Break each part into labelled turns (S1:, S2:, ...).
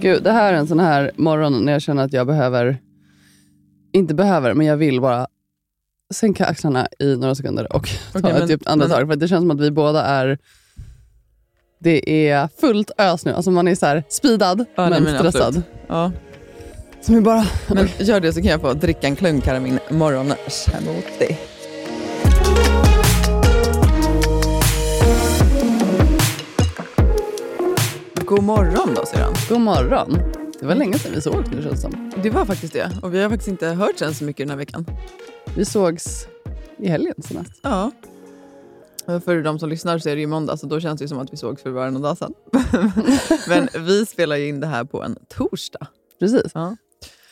S1: Gud, det här är en sån här morgon när jag känner att jag behöver, inte behöver, men jag vill bara sänka axlarna i några sekunder och ta
S2: Okej,
S1: ett
S2: men-
S1: djupt andetag. För det känns som att vi båda är det är fullt ös nu. Alltså man är så här speedad,
S2: Ja,
S1: men
S2: men
S1: stressad.
S2: Ja.
S1: Så vi bara...
S2: Men gör det så kan jag få dricka en klunk här av min morgonsmoothie. God morgon då syrran.
S1: God morgon. Det var länge sedan vi såg nu känns det som.
S2: Det var faktiskt det. Och vi har faktiskt inte hört sen så mycket den här veckan.
S1: Vi sågs i helgen senast.
S2: Ja. Och För de som lyssnar så är det ju måndag så då känns det ju som att vi sågs för bara någon dag sedan. Men vi spelar ju in det här på en torsdag.
S1: Precis.
S2: Ja.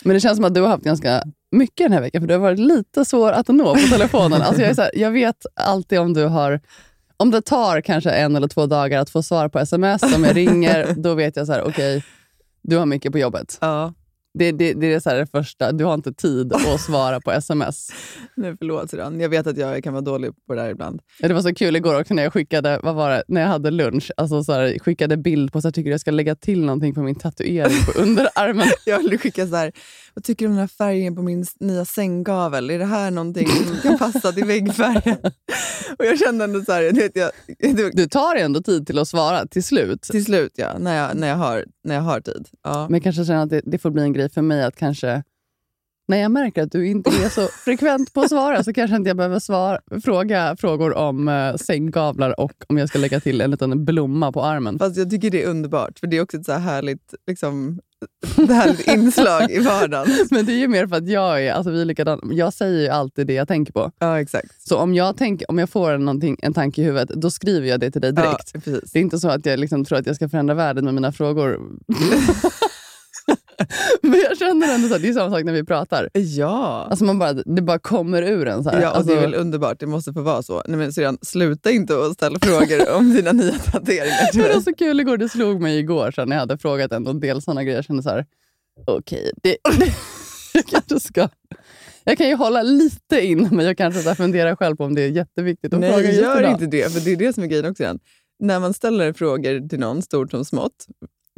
S1: Men det känns som att du har haft ganska mycket den här veckan, för du har varit lite svår att nå på telefonen. alltså jag, är så här, jag vet alltid om du har... Om det tar kanske en eller två dagar att få svar på sms, om jag ringer, då vet jag så här, okej, du har mycket på jobbet.
S2: Ja.
S1: Det, det, det är så det första, du har inte tid att svara på sms.
S2: Nej, förlåt syrran. Jag vet att jag kan vara dålig på det där ibland.
S1: Ja, Det var så kul igår också när jag skickade, vad var det, när jag hade lunch, alltså så här, skickade bild på så här, tycker du jag ska lägga till någonting på min tatuering på underarmen.
S2: Jag ville skicka så här, vad tycker du om den här färgen på min nya sänggavel? Är det här någonting som kan passa till väggfärgen? Och jag kände ändå så här, du vet, jag, det,
S1: Du tar ändå tid till att svara till slut.
S2: till slut ja, när jag, när jag, har, när jag har tid. Ja.
S1: Men jag kanske känner att det, det får bli en grej för mig att kanske, när jag märker att du inte är så frekvent på att svara, så kanske inte jag behöver svara, fråga frågor om uh, sänggavlar och om jag ska lägga till en liten blomma på armen.
S2: Fast jag tycker det är underbart, för det är också ett så här härligt, liksom, ett härligt inslag i vardagen.
S1: Men det är ju mer för att jag är, alltså vi är likadana. Jag säger ju alltid det jag tänker på.
S2: Ja, exakt.
S1: Så om jag, tänker, om jag får någonting, en tanke i huvudet, då skriver jag det till dig direkt.
S2: Ja, precis.
S1: Det är inte så att jag liksom tror att jag ska förändra världen med mina frågor. Men jag känner ändå att det är samma sak när vi pratar.
S2: Ja.
S1: Alltså man bara, det bara kommer ur en. Så här.
S2: Ja, och
S1: alltså,
S2: det är väl underbart. Det måste få vara så. Nej, men Syrran, sluta inte att ställa frågor om dina nya tatueringar
S1: det var så kul igår, det slog mig igår så när jag hade frågat en en del sådana grejer. Jag kände så här, okej, det, det, jag kanske ska... Jag kan ju hålla lite in, men jag kanske så här funderar själv på om det är jätteviktigt att fråga
S2: Nej, gör inte det. För det är det som är grejen också. Igen. När man ställer frågor till någon, stort som smått,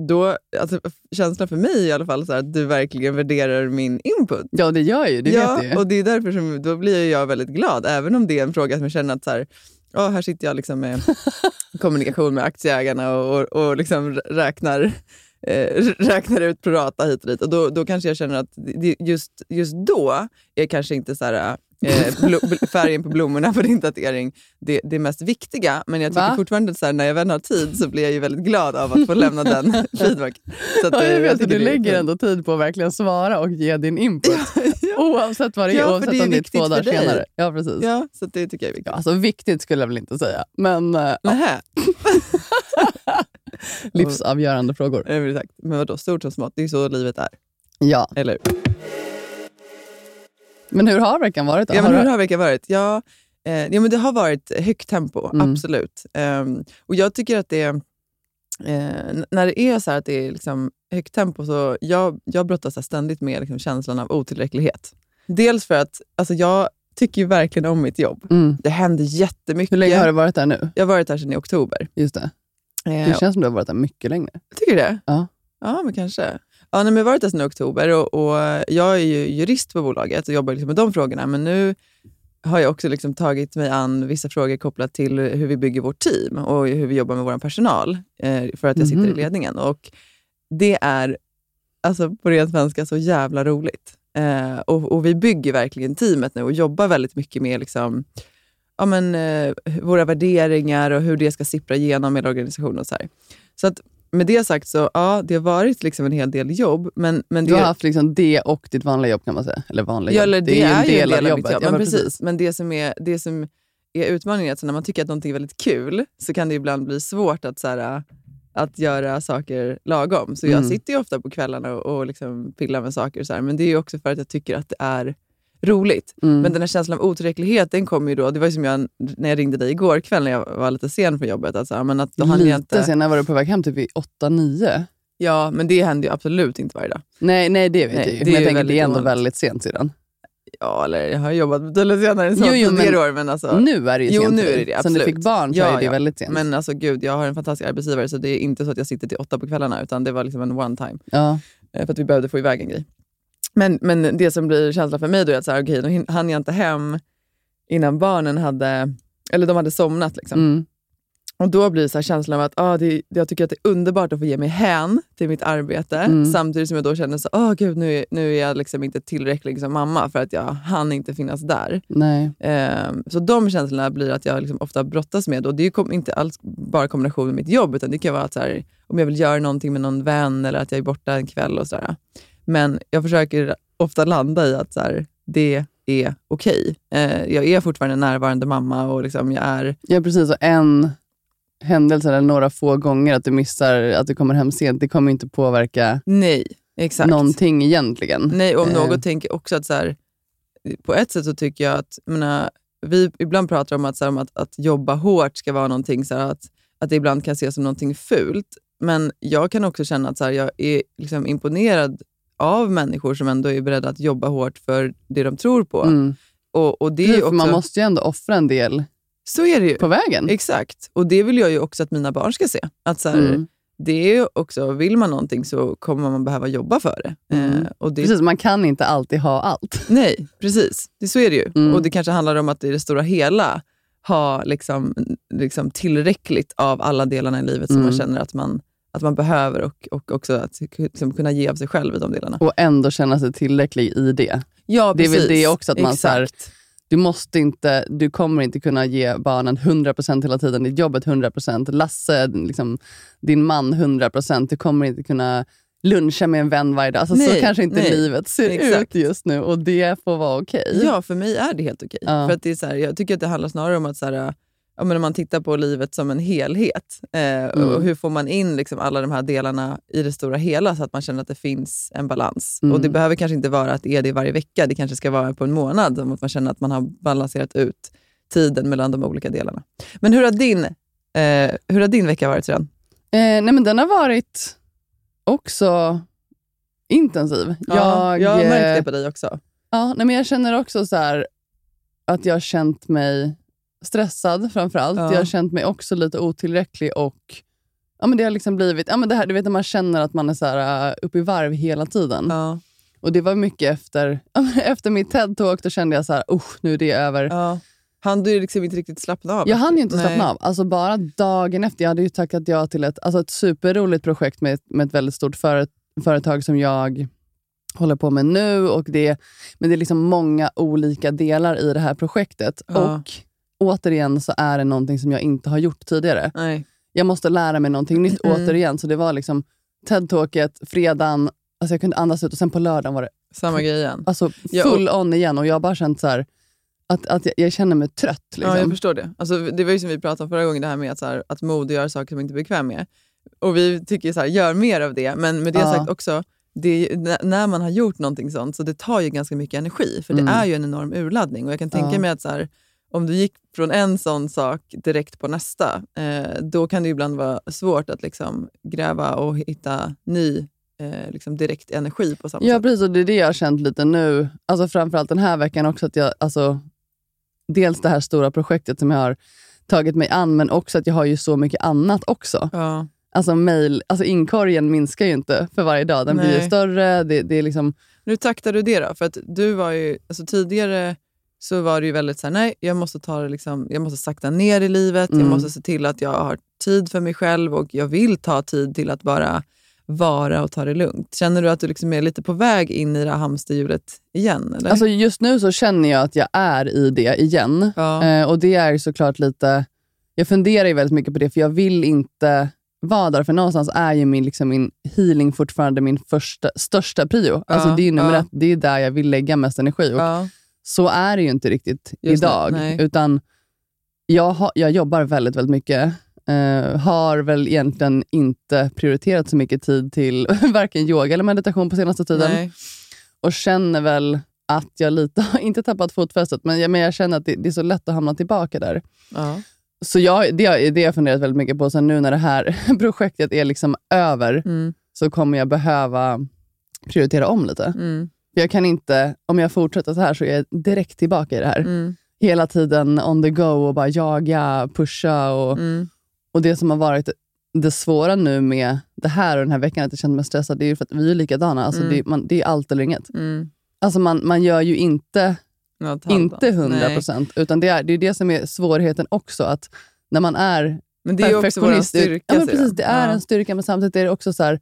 S2: då, alltså, känslan för mig i alla fall så här, att du verkligen värderar min input.
S1: Ja, det gör jag ju. Det
S2: ja,
S1: vet
S2: och det är därför som, då blir jag väldigt glad, även om det är en fråga som jag känner att så här, ja, här sitter jag liksom med kommunikation med aktieägarna och, och, och liksom räknar, eh, räknar ut prorata hit och dit. Och då, då kanske jag känner att just, just då är kanske inte så här, eh, färgen på blommorna på din tatuering det, det mest viktiga. Men jag tycker
S1: Va?
S2: fortfarande att när jag väl har tid så blir jag ju väldigt glad av att få lämna den feedback. Så att,
S1: Ja,
S2: eh,
S1: jag vet att du lägger ändå tid på att verkligen svara och ge din input. Oavsett vad det är,
S2: Ja,
S1: oavsett
S2: det är
S1: om det är två dagar senare. Ja, precis.
S2: Ja, så det tycker jag är viktigt.
S1: Ja, alltså viktigt skulle jag väl inte säga, men eh, ja,
S2: Nähä.
S1: livsavgörande frågor.
S2: Ja, men exakt. Men vadå, stort som smått, det är ju så livet är.
S1: Ja.
S2: Eller?
S1: Men hur har veckan varit? Då?
S2: Ja, men hur har veckan varit? Ja, eh, ja, men det har varit högt tempo,
S1: Mm.
S2: absolut. Ehm, och jag tycker att det eh, när det är så här att det är liksom högt tempo, så jag, jag brottas ständigt med liksom känslan av otillräcklighet. Dels för att alltså jag tycker verkligen om mitt jobb.
S1: Mm.
S2: Det händer jättemycket.
S1: Hur länge har du varit där nu?
S2: Jag har varit här sedan i oktober.
S1: Just det.
S2: Eh,
S1: Det känns som du har varit där mycket längre.
S2: Tycker du det?
S1: Ja.
S2: Ja, men kanske. Ja, nej, men jag har varit där sedan oktober och, och jag är ju jurist på bolaget och jobbar liksom med de frågorna. Men nu har jag också liksom tagit mig an vissa frågor kopplat till hur vi bygger vårt team och hur vi jobbar med vår personal eh, för att jag sitter i
S1: Mhm.
S2: ledningen. Och Det är alltså på ren svenska så jävla roligt. Eh, och, och Vi bygger verkligen teamet nu och jobbar väldigt mycket med liksom, ja, men, eh, våra värderingar och hur det ska sippra igenom hela organisationen. Och så här. så att med det sagt, så ja, det har varit liksom en hel del jobb. Men, men det,
S1: Du har haft liksom det och ditt vanliga jobb kan man säga. Eller vanliga
S2: Ja, eller det, är, ju en del av mitt jobb.
S1: Ja,
S2: men precis. Men det som är, det som är utmaningen är att när man tycker att någonting är väldigt kul så kan det ibland bli svårt att, så här, att göra saker lagom. Så jag
S1: Mm.
S2: sitter ju ofta på kvällarna och, och liksom pillar med saker. Så här, men det är ju också för att jag tycker att det är roligt.
S1: Mm.
S2: Men den här känslan av otillräcklighet, den kommer ju då. Det var ju som jag, när jag ringde dig igår kväll när jag var lite sen från jobbet. Att, så här, men att då
S1: Lite
S2: jag inte,
S1: sen, när var du på väg hem? Typ vid 8-9?
S2: Ja, men det händer ju absolut inte varje dag.
S1: Nej, nej, det vet
S2: Nej,
S1: jag ju. Men jag tänker
S2: väldigt
S1: det är ändå
S2: ovanligt.
S1: väldigt sent sedan.
S2: Ja, eller jag har jobbat betydligt senare än så
S1: Jo, jo, men
S2: år. Men alltså,
S1: Nu är det ju
S2: Jo,
S1: sent.
S2: nu är det
S1: Sen du fick barn så
S2: Ja,
S1: är det
S2: ja.
S1: väldigt sent.
S2: Men alltså gud, jag har en fantastisk arbetsgivare så det är inte så att jag sitter till åtta på kvällarna utan det var liksom en one time.
S1: ja.
S2: eh, För att vi behövde få iväg en grej. Men, men det som blir känslan för mig då är att så här, okay, då hann jag inte hem innan barnen hade, eller de hade somnat. Liksom.
S1: Mm.
S2: Och då blir så här känslan av att ah, det, jag tycker att det är underbart att få ge mig hän till mitt arbete.
S1: Mm.
S2: Samtidigt som jag då känner så oh, gud, nu, är- nu är jag liksom inte tillräcklig som mamma för att jag hann inte finnas där. Ehm, så de känslorna blir att jag liksom ofta brottas med. Och det är inte alls bara kombination med mitt jobb, utan det kan vara att så här, om jag vill göra någonting med någon vän eller att jag är borta en kväll. och sådär. Men jag försöker ofta landa i att så här, det är okej. Eh, jag är fortfarande en närvarande mamma och liksom jag är...
S1: Ja, precis. Och en händelse eller några få gånger att du missar att du kommer hem sent, det kommer inte påverka
S2: Nej, exakt.
S1: någonting egentligen.
S2: Nej, om
S1: Eh.
S2: något tänker också att så här, på ett sätt så tycker jag att, jag menar, vi ibland pratar om att, så här, om att, att jobba hårt ska vara någonting, så här, att, att det ibland kan ses som någonting fult. Men jag kan också känna att så här, jag är liksom imponerad av människor som ändå är beredda att jobba hårt för det de tror på.
S1: Mm.
S2: Och, och det är
S1: Precis, för
S2: också,
S1: Man måste ju ändå offra en del
S2: så är det ju.
S1: på vägen.
S2: Exakt. Och det vill jag ju också att mina barn ska se. Att så här,
S1: Mm.
S2: det är också, vill man någonting så kommer man behöva jobba för det.
S1: Mm.
S2: Eh, och det
S1: Precis, man kan inte alltid ha allt.
S2: Nej, precis. Det, så är det ju.
S1: Mm.
S2: Och det kanske handlar om att i det stora hela ha liksom, liksom tillräckligt av alla delarna i livet som
S1: Mm.
S2: man känner att man, att man behöver och, och också att liksom kunna ge av sig själv i de delarna.
S1: Och ändå känna sig tillräcklig i det.
S2: Ja,
S1: Det är väl
S2: precis.
S1: det också, att man så här-. Du, måste inte, du kommer inte kunna ge barnen 100% hela tiden, ditt jobb ett 100%, Lasse, liksom, din man 100%. Du kommer inte kunna luncha med en vän varje dag. Alltså, så
S2: Nej,
S1: kanske inte
S2: nej.
S1: livet ser
S2: Exakt.
S1: ut just nu och det får vara okej.
S2: Ja, för mig är det helt okej.
S1: Ja.
S2: För att det är så här, jag tycker att det handlar snarare om att så här, ja, men om man tittar på livet som en helhet. Eh,
S1: Mm.
S2: och hur får man in liksom alla de här delarna i det stora hela så att man känner att det finns en balans.
S1: Mm.
S2: Och Det behöver kanske inte vara att det är det varje vecka. Det kanske ska vara på en månad. Om att man känner att man har balanserat ut tiden mellan de olika delarna. Men hur har din, eh, hur har din vecka varit sedan?
S1: Eh, nej, men den har varit också intensiv.
S2: jag, jag har
S1: eh,
S2: märkt det på dig också.
S1: Ja, nej, men jag känner också så här att jag har känt mig stressad framförallt.
S2: Ja.
S1: Jag har känt mig också lite otillräcklig och ja, men det har liksom blivit, ja, men det här, du vet när man känner att man är så här, uh, uppe i varv hela tiden.
S2: Ja.
S1: Och Det var mycket efter, ja, efter mitt TED-talk, då kände jag så här, usch, nu är det över.
S2: Ja. Han du liksom inte riktigt slappna av?
S1: Jag hann ju inte
S2: Nej.
S1: slappna av. Alltså bara dagen efter. Jag hade ju tackat ja till ett, alltså ett superroligt projekt med, med ett väldigt stort före, företag som jag håller på med nu. Och det, men det är liksom många olika delar i det här projektet.
S2: Ja.
S1: Och återigen så är det någonting som jag inte har gjort tidigare.
S2: Nej.
S1: Jag måste lära mig någonting nytt
S2: Mm.
S1: återigen. Så det var liksom TED-talket, fredagen, alltså jag kunde andas ut och sen på lördagen var det
S2: Samma grej igen.
S1: alltså
S2: Ja,
S1: full on igen. Och jag har bara känt så här, att, att jag, jag känner mig trött. Liksom.
S2: Ja, jag förstår det. Alltså, det var ju som vi pratade om förra gången, det här med att, så här, att mode gör saker som man inte är bekväm med. Och vi tycker så här, gör mer av det. Men med det
S1: Ja.
S2: sagt också, det när man har gjort någonting sånt, så det tar ju ganska mycket energi. För
S1: Mm.
S2: det är ju en enorm urladdning. Och jag kan tänka
S1: Ja.
S2: mig att så här, om du gick från en sån sak direkt på nästa, eh, då kan det ju ibland vara svårt att liksom gräva och hitta ny eh, liksom direkt energi på samma
S1: Ja,
S2: sätt.
S1: precis. Och det är det jag har känt lite nu. Alltså framförallt den här veckan också. att jag, alltså, Dels det här stora projektet som jag har tagit mig an, men också att jag har ju så mycket annat också.
S2: Ja.
S1: Alltså, mail, alltså inkorgen minskar ju inte för varje dag. Den blir ju
S2: Nej.
S1: större. Det, det är liksom,
S2: Hur taktar du det då? För att du var ju, alltså tidigare så var det ju väldigt så här, nej, jag måste, ta det liksom, jag måste sakta ner i livet.
S1: Mm.
S2: Jag måste se till att jag har tid för mig själv och jag vill ta tid till att bara vara och ta det lugnt? Känner du att du liksom är lite på väg in i det här hamsterhjulet igen? Eller?
S1: Alltså just nu så känner jag att jag är i det igen.
S2: ja.
S1: Eh, och det är såklart lite... Jag funderar ju väldigt mycket på det, för jag vill inte vara där. För någonstans är ju min, liksom, min healing fortfarande min första, största prio. Alltså det är ju nummer
S2: ja.
S1: ett. Det är där jag vill lägga mest energi. Och
S2: ja.
S1: Så är det ju inte riktigt
S2: Just det,
S1: idag.
S2: nej.
S1: utan jag, har, jag jobbar väldigt, väldigt mycket. Eh, har väl egentligen inte prioriterat så mycket tid till varken yoga eller meditation på senaste tiden.
S2: Nej.
S1: Och känner väl att jag lite har inte tappat fotfästet, men jag, men jag känner att det, det är så lätt att hamna tillbaka där.
S2: Ja.
S1: Så jag, det, det har jag funderat väldigt mycket på. Sen nu när det här projektet är liksom över,
S2: Mm.
S1: så kommer jag behöva prioritera om lite.
S2: Mm.
S1: Jag kan inte, om jag fortsätter så här så är jag direkt tillbaka i det här.
S2: Mm.
S1: Hela tiden on the go och bara jaga, pusha. Och,
S2: Mm.
S1: och det som har varit det svåra nu med det här och den här veckan, att jag känner mig stressad, det är ju för att vi är likadana. Alltså
S2: Mm.
S1: det, man, det är allt eller inget.
S2: Mm.
S1: Alltså man, man gör ju inte, inte 100
S2: Nej.
S1: procent, utan det är, det är det som är svårigheten också. Att när man är
S2: Men det är också vår styrka.
S1: ja, precis, det är
S2: Ja.
S1: en styrka, men samtidigt är det också så här,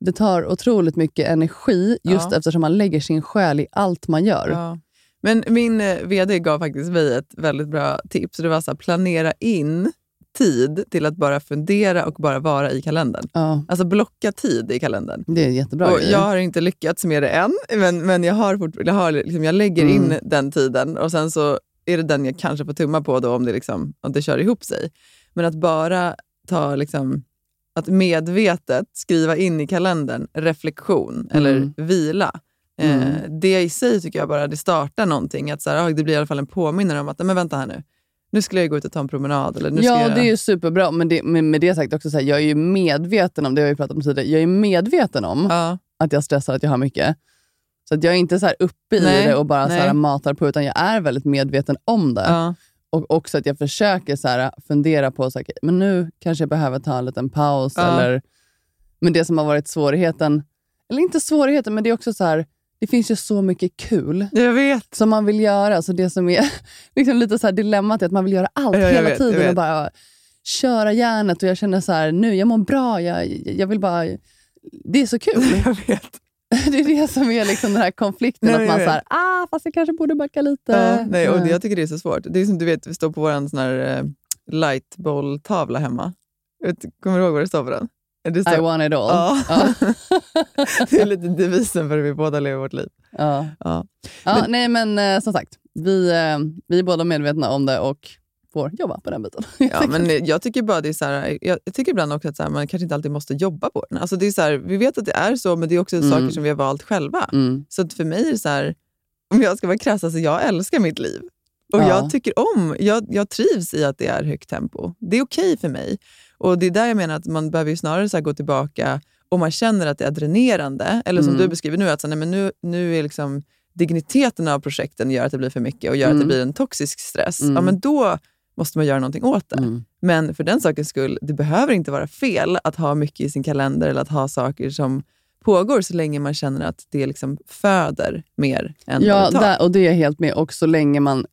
S1: det tar otroligt mycket energi just
S2: Ja.
S1: eftersom man lägger sin själ i allt man gör.
S2: Ja. Men min eh, vd gav faktiskt mig ett väldigt bra tips. Det var så här, planera in tid till att bara fundera och bara vara i kalendern.
S1: Ja,
S2: Alltså blocka tid i kalendern.
S1: det är jättebra
S2: och jag har inte lyckats med det än, men, men jag, har fort, jag, har, liksom, jag lägger
S1: Mm.
S2: in den tiden och sen så är det den jag kanske får tumma på då om det, liksom, om det kör ihop sig. Men att bara ta liksom, att medvetet skriva in i kalendern reflektion eller
S1: Mm.
S2: vila. Eh,
S1: Mm.
S2: det i sig tycker jag bara det startar någonting. Att så här, det blir i alla fall en påminnare om att, "Nej, men vänta här nu. Nu skulle jag gå ut och ta en promenad. Eller, nu
S1: Ja,
S2: jag...
S1: det är ju superbra. Men det, med, med det sagt också, så här, jag är ju medveten om, det har vi pratat om tidigare, jag är medveten om
S2: ja,
S1: att jag stressar, att jag har mycket. Så att jag är inte så här uppe i
S2: Nej,
S1: det och bara så här matar på, utan jag är väldigt medveten om det.
S2: ja,
S1: Och också att jag försöker så här, fundera på, så här, men nu kanske jag behöver ta en liten paus.
S2: Ja.
S1: Eller, men det som har varit svårigheten, eller inte svårigheten, men det är också så här, det finns ju så mycket kul som man vill göra. Så det som är liksom lite så här dilemmat är att man vill göra allt
S2: Ja, jag
S1: hela
S2: vet,
S1: tiden och bara köra järnet. Och jag känner så här, nu, jag mår bra, jag, jag vill bara... Det är så kul.
S2: Jag vet.
S1: det är det som är liksom den här konflikten,
S2: Nej,
S1: att man här, ah, fast jag kanske borde backa lite.
S2: Ja, nej, och det,
S1: Eh.
S2: jag tycker det är så svårt. Det är som du vet, vi står på vår eh, lightboll-tavla hemma. Vet, kommer du ihåg vad det står på den? Det står,
S1: I want it all.
S2: Ja.
S1: Ja.
S2: det är lite devisen för hur vi båda lever vårt liv.
S1: Ja.
S2: Ja.
S1: Ja,
S2: Men-
S1: nej, men eh, som sagt, vi, eh, vi är båda medvetna om det och får jobba på den biten.
S2: Ja, men jag tycker bara det är så här, jag, tycker ibland också att så här, man kanske inte alltid måste jobba på den. Alltså det är så här, vi vet att det är så, men det är också
S1: Mm.
S2: saker som vi har valt själva.
S1: Mm.
S2: Så att för mig är det så här, om jag ska vara krass, alltså jag älskar mitt liv. Och
S1: Ja.
S2: jag tycker om, jag, jag trivs i att det är högt tempo. Det är okej för mig. Och det är där jag menar att man behöver snarare så gå tillbaka om man känner att det är dränerande. Eller som
S1: Mm.
S2: du beskriver nu, att så, nej, men nu, nu är liksom digniteten av projekten gör att det blir för mycket och gör att
S1: Mm.
S2: det blir en toxisk stress.
S1: Mm.
S2: Ja, men då måste man göra någonting åt det.
S1: Mm.
S2: Men för den sakens skull, det behöver inte vara fel att ha mycket i sin kalender eller att ha saker som pågår så länge man känner att det liksom föder mer än
S1: Ja,
S2: det
S1: där, och det är jag helt med. Och så länge man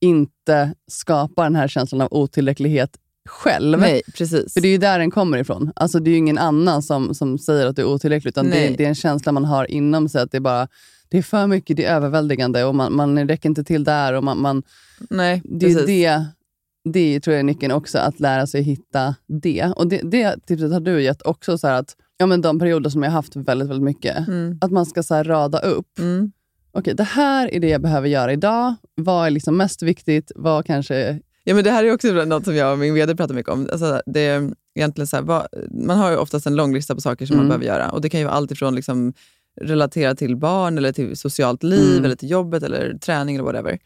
S1: inte skapar den här känslan av otillräcklighet själv.
S2: Nej, precis.
S1: För det är ju där den kommer ifrån. Alltså det är ju ingen annan som, som säger att du är otillräcklig, utan det, det är en känsla man har inom sig att det är bara det är för mycket, det är överväldigande och man, man räcker inte till där. Och man, man,
S2: Nej,
S1: det, är
S2: precis.
S1: Det, tror jag är nyckeln också, att lära sig hitta det. Och Det, det tipset har du gett också, så att ja, men de perioder som jag har haft väldigt, väldigt mycket,
S2: Mm.
S1: att man ska så rada upp.
S2: Mm.
S1: Okej, det här är det jag behöver göra idag. Vad är liksom mest viktigt? Vad kanske...
S2: Ja, men det här är också något som jag och min vd pratar mycket om. Alltså, det egentligen så här, vad, man har ju oftast en lång lista på saker som man
S1: Mm.
S2: behöver göra. Och Det kan ju vara allt ifrån liksom, relatera till barn, eller till socialt liv,
S1: Mm.
S2: eller till jobbet, eller träning eller whatever.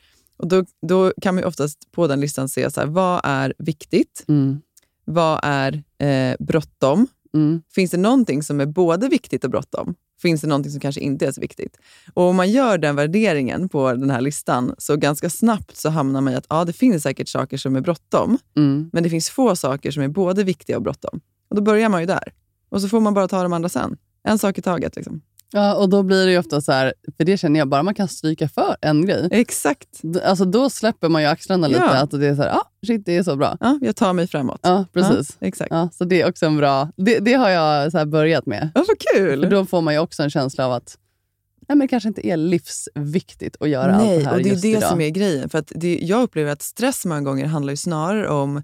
S2: Och då, då kan man ju oftast på den listan se så här, vad är viktigt,
S1: Mm,
S2: vad är eh, bråttom.
S1: mm,
S2: Finns det någonting som är både viktigt och bråttom? Finns det någonting som kanske inte är så viktigt? Och om man gör den värderingen på den här listan, så ganska snabbt så hamnar man i att ja, det finns säkert saker som är bråttom,
S1: mm.
S2: men det finns få saker som är både viktiga och bråttom. Och då börjar man ju där. Och så får man bara ta de andra sen. En sak i taget. Liksom.
S1: Ja, och då blir det ju ofta så här, för det känner jag, bara man kan stryka för en grej,
S2: Exakt.
S1: alltså då släpper man ju axlarna lite.
S2: Ja.
S1: Att det är så här, ah, shit det är så bra.
S2: Ja, jag tar mig framåt.
S1: Ja, precis.
S2: Ja, exakt.
S1: Ja, så det är också en bra, det, det har jag så här börjat med.
S2: Ja, vad kul!
S1: För då får man ju också en känsla av att nej, men det kanske inte är livsviktigt att göra allt
S2: Nej,
S1: det här
S2: och det är
S1: just
S2: det
S1: idag.
S2: som är grejen. För att det, jag upplever att stress många gånger handlar ju snarare om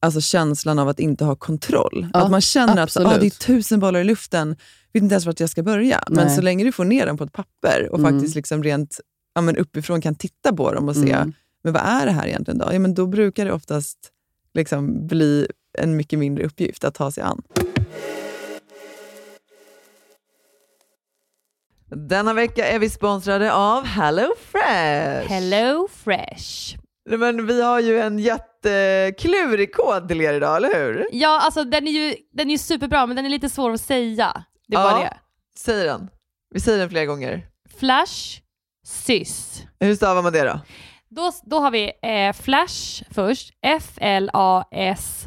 S2: alltså känslan av att inte ha kontroll.
S1: Ja,
S2: att man känner att
S1: absolut.
S2: ah, det är tusen bollar i luften, vet inte ens vart jag ska börja. Men
S1: Nej.
S2: så länge du får ner dem på ett papper och
S1: Mm.
S2: faktiskt liksom rent ja, men uppifrån kan titta på dem och se,
S1: Mm.
S2: men vad är det här egentligen då? Ja, men då brukar det oftast liksom bli en mycket mindre uppgift att ta sig an. Denna vecka är vi sponsrade av HelloFresh.
S3: Hello Fresh.
S2: Nej, Men vi har ju en jätteklurig kod till er idag, eller hur?
S3: Ja, alltså den är ju den är superbra, men den är lite svår att säga. Det är
S2: Ja.
S3: det.
S2: Säg den. Vi säger den flera gånger.
S3: Flash, sys.
S2: Hur stavar man det då?
S3: Då, då har vi eh, Flash först. F-L-A-S-H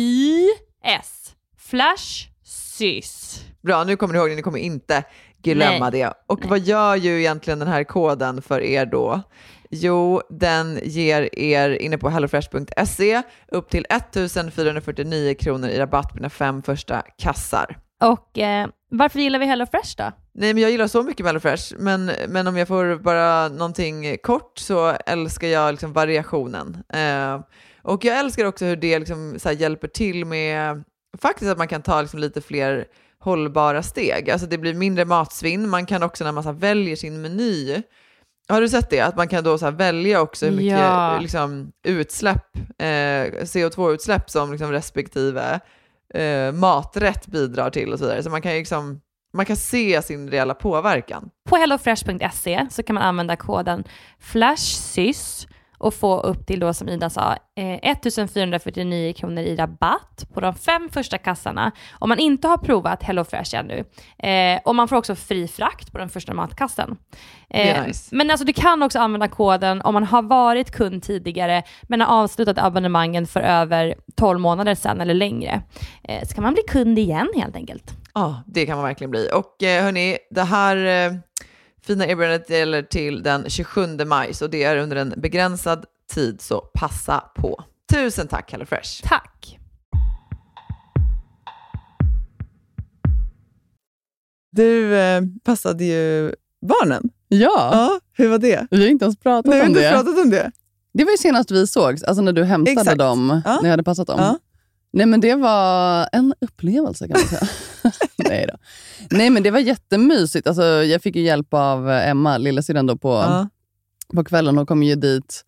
S3: S-Y-S. Flash, sys.
S2: Bra, nu kommer ni ihåg det. Ni kommer inte glömma det. Och vad gör ju egentligen den här koden för er då? Jo, den ger er inne på hellofresh.se upp till 1449 kronor i rabatt på dina fem första kassar.
S3: Och eh, varför gillar vi Hello Fresh då?
S2: Nej, men jag gillar så mycket med HelloFresh, men, men om jag får bara någonting kort så älskar jag liksom variationen. Eh, och jag älskar också hur det liksom här hjälper till med faktiskt att man kan ta liksom lite fler hållbara steg. Alltså det blir mindre matsvinn. Man kan också när man här väljer sin meny, har du sett det? Att man kan då så välja också hur mycket
S3: Ja.
S2: liksom, utsläpp, eh, CO2-utsläpp som liksom respektive eh, maträtt bidrar till och så vidare. Så man kan liksom man kan se sin reella påverkan.
S3: På hellofresh.se så kan man använda koden FLASHSYS och få upp till då som Ida sa eh, 1449 kronor i rabatt på de fem första kassarna om man inte har provat HelloFresh ännu. Eh, och man får också fri frakt på den första matkassen. Eh,
S2: nice.
S3: Men alltså du kan också använda koden om man har varit kund tidigare men har avslutat abonnemangen för över 12 månader sedan eller längre. Eh, så kan man bli kund igen helt enkelt.
S2: Ja, det kan man verkligen bli. Och eh, hörni, det här eh, fina erbjudandet gäller till den 27 maj, så det är under en begränsad tid, så passa på. Tusen tack HelloFresh!
S3: Tack!
S2: Du eh, passade ju barnen.
S1: Ja,
S2: Ja, hur var det?
S1: vi har inte ens pratat
S2: Nej,
S1: om
S2: inte
S1: det.
S2: pratat om det.
S1: Det var ju senast vi sågs, alltså när du hämtade
S2: Exakt.
S1: dem,
S2: Ja.
S1: när jag hade passat dem.
S2: Ja.
S1: Nej men det var en upplevelse kan man säga. Nej, då. Nej men det var jättemysigt. Alltså, jag fick ju hjälp av Emma, lillasyrran, då på,
S2: Ja.
S1: på kvällen. Hon kom ju dit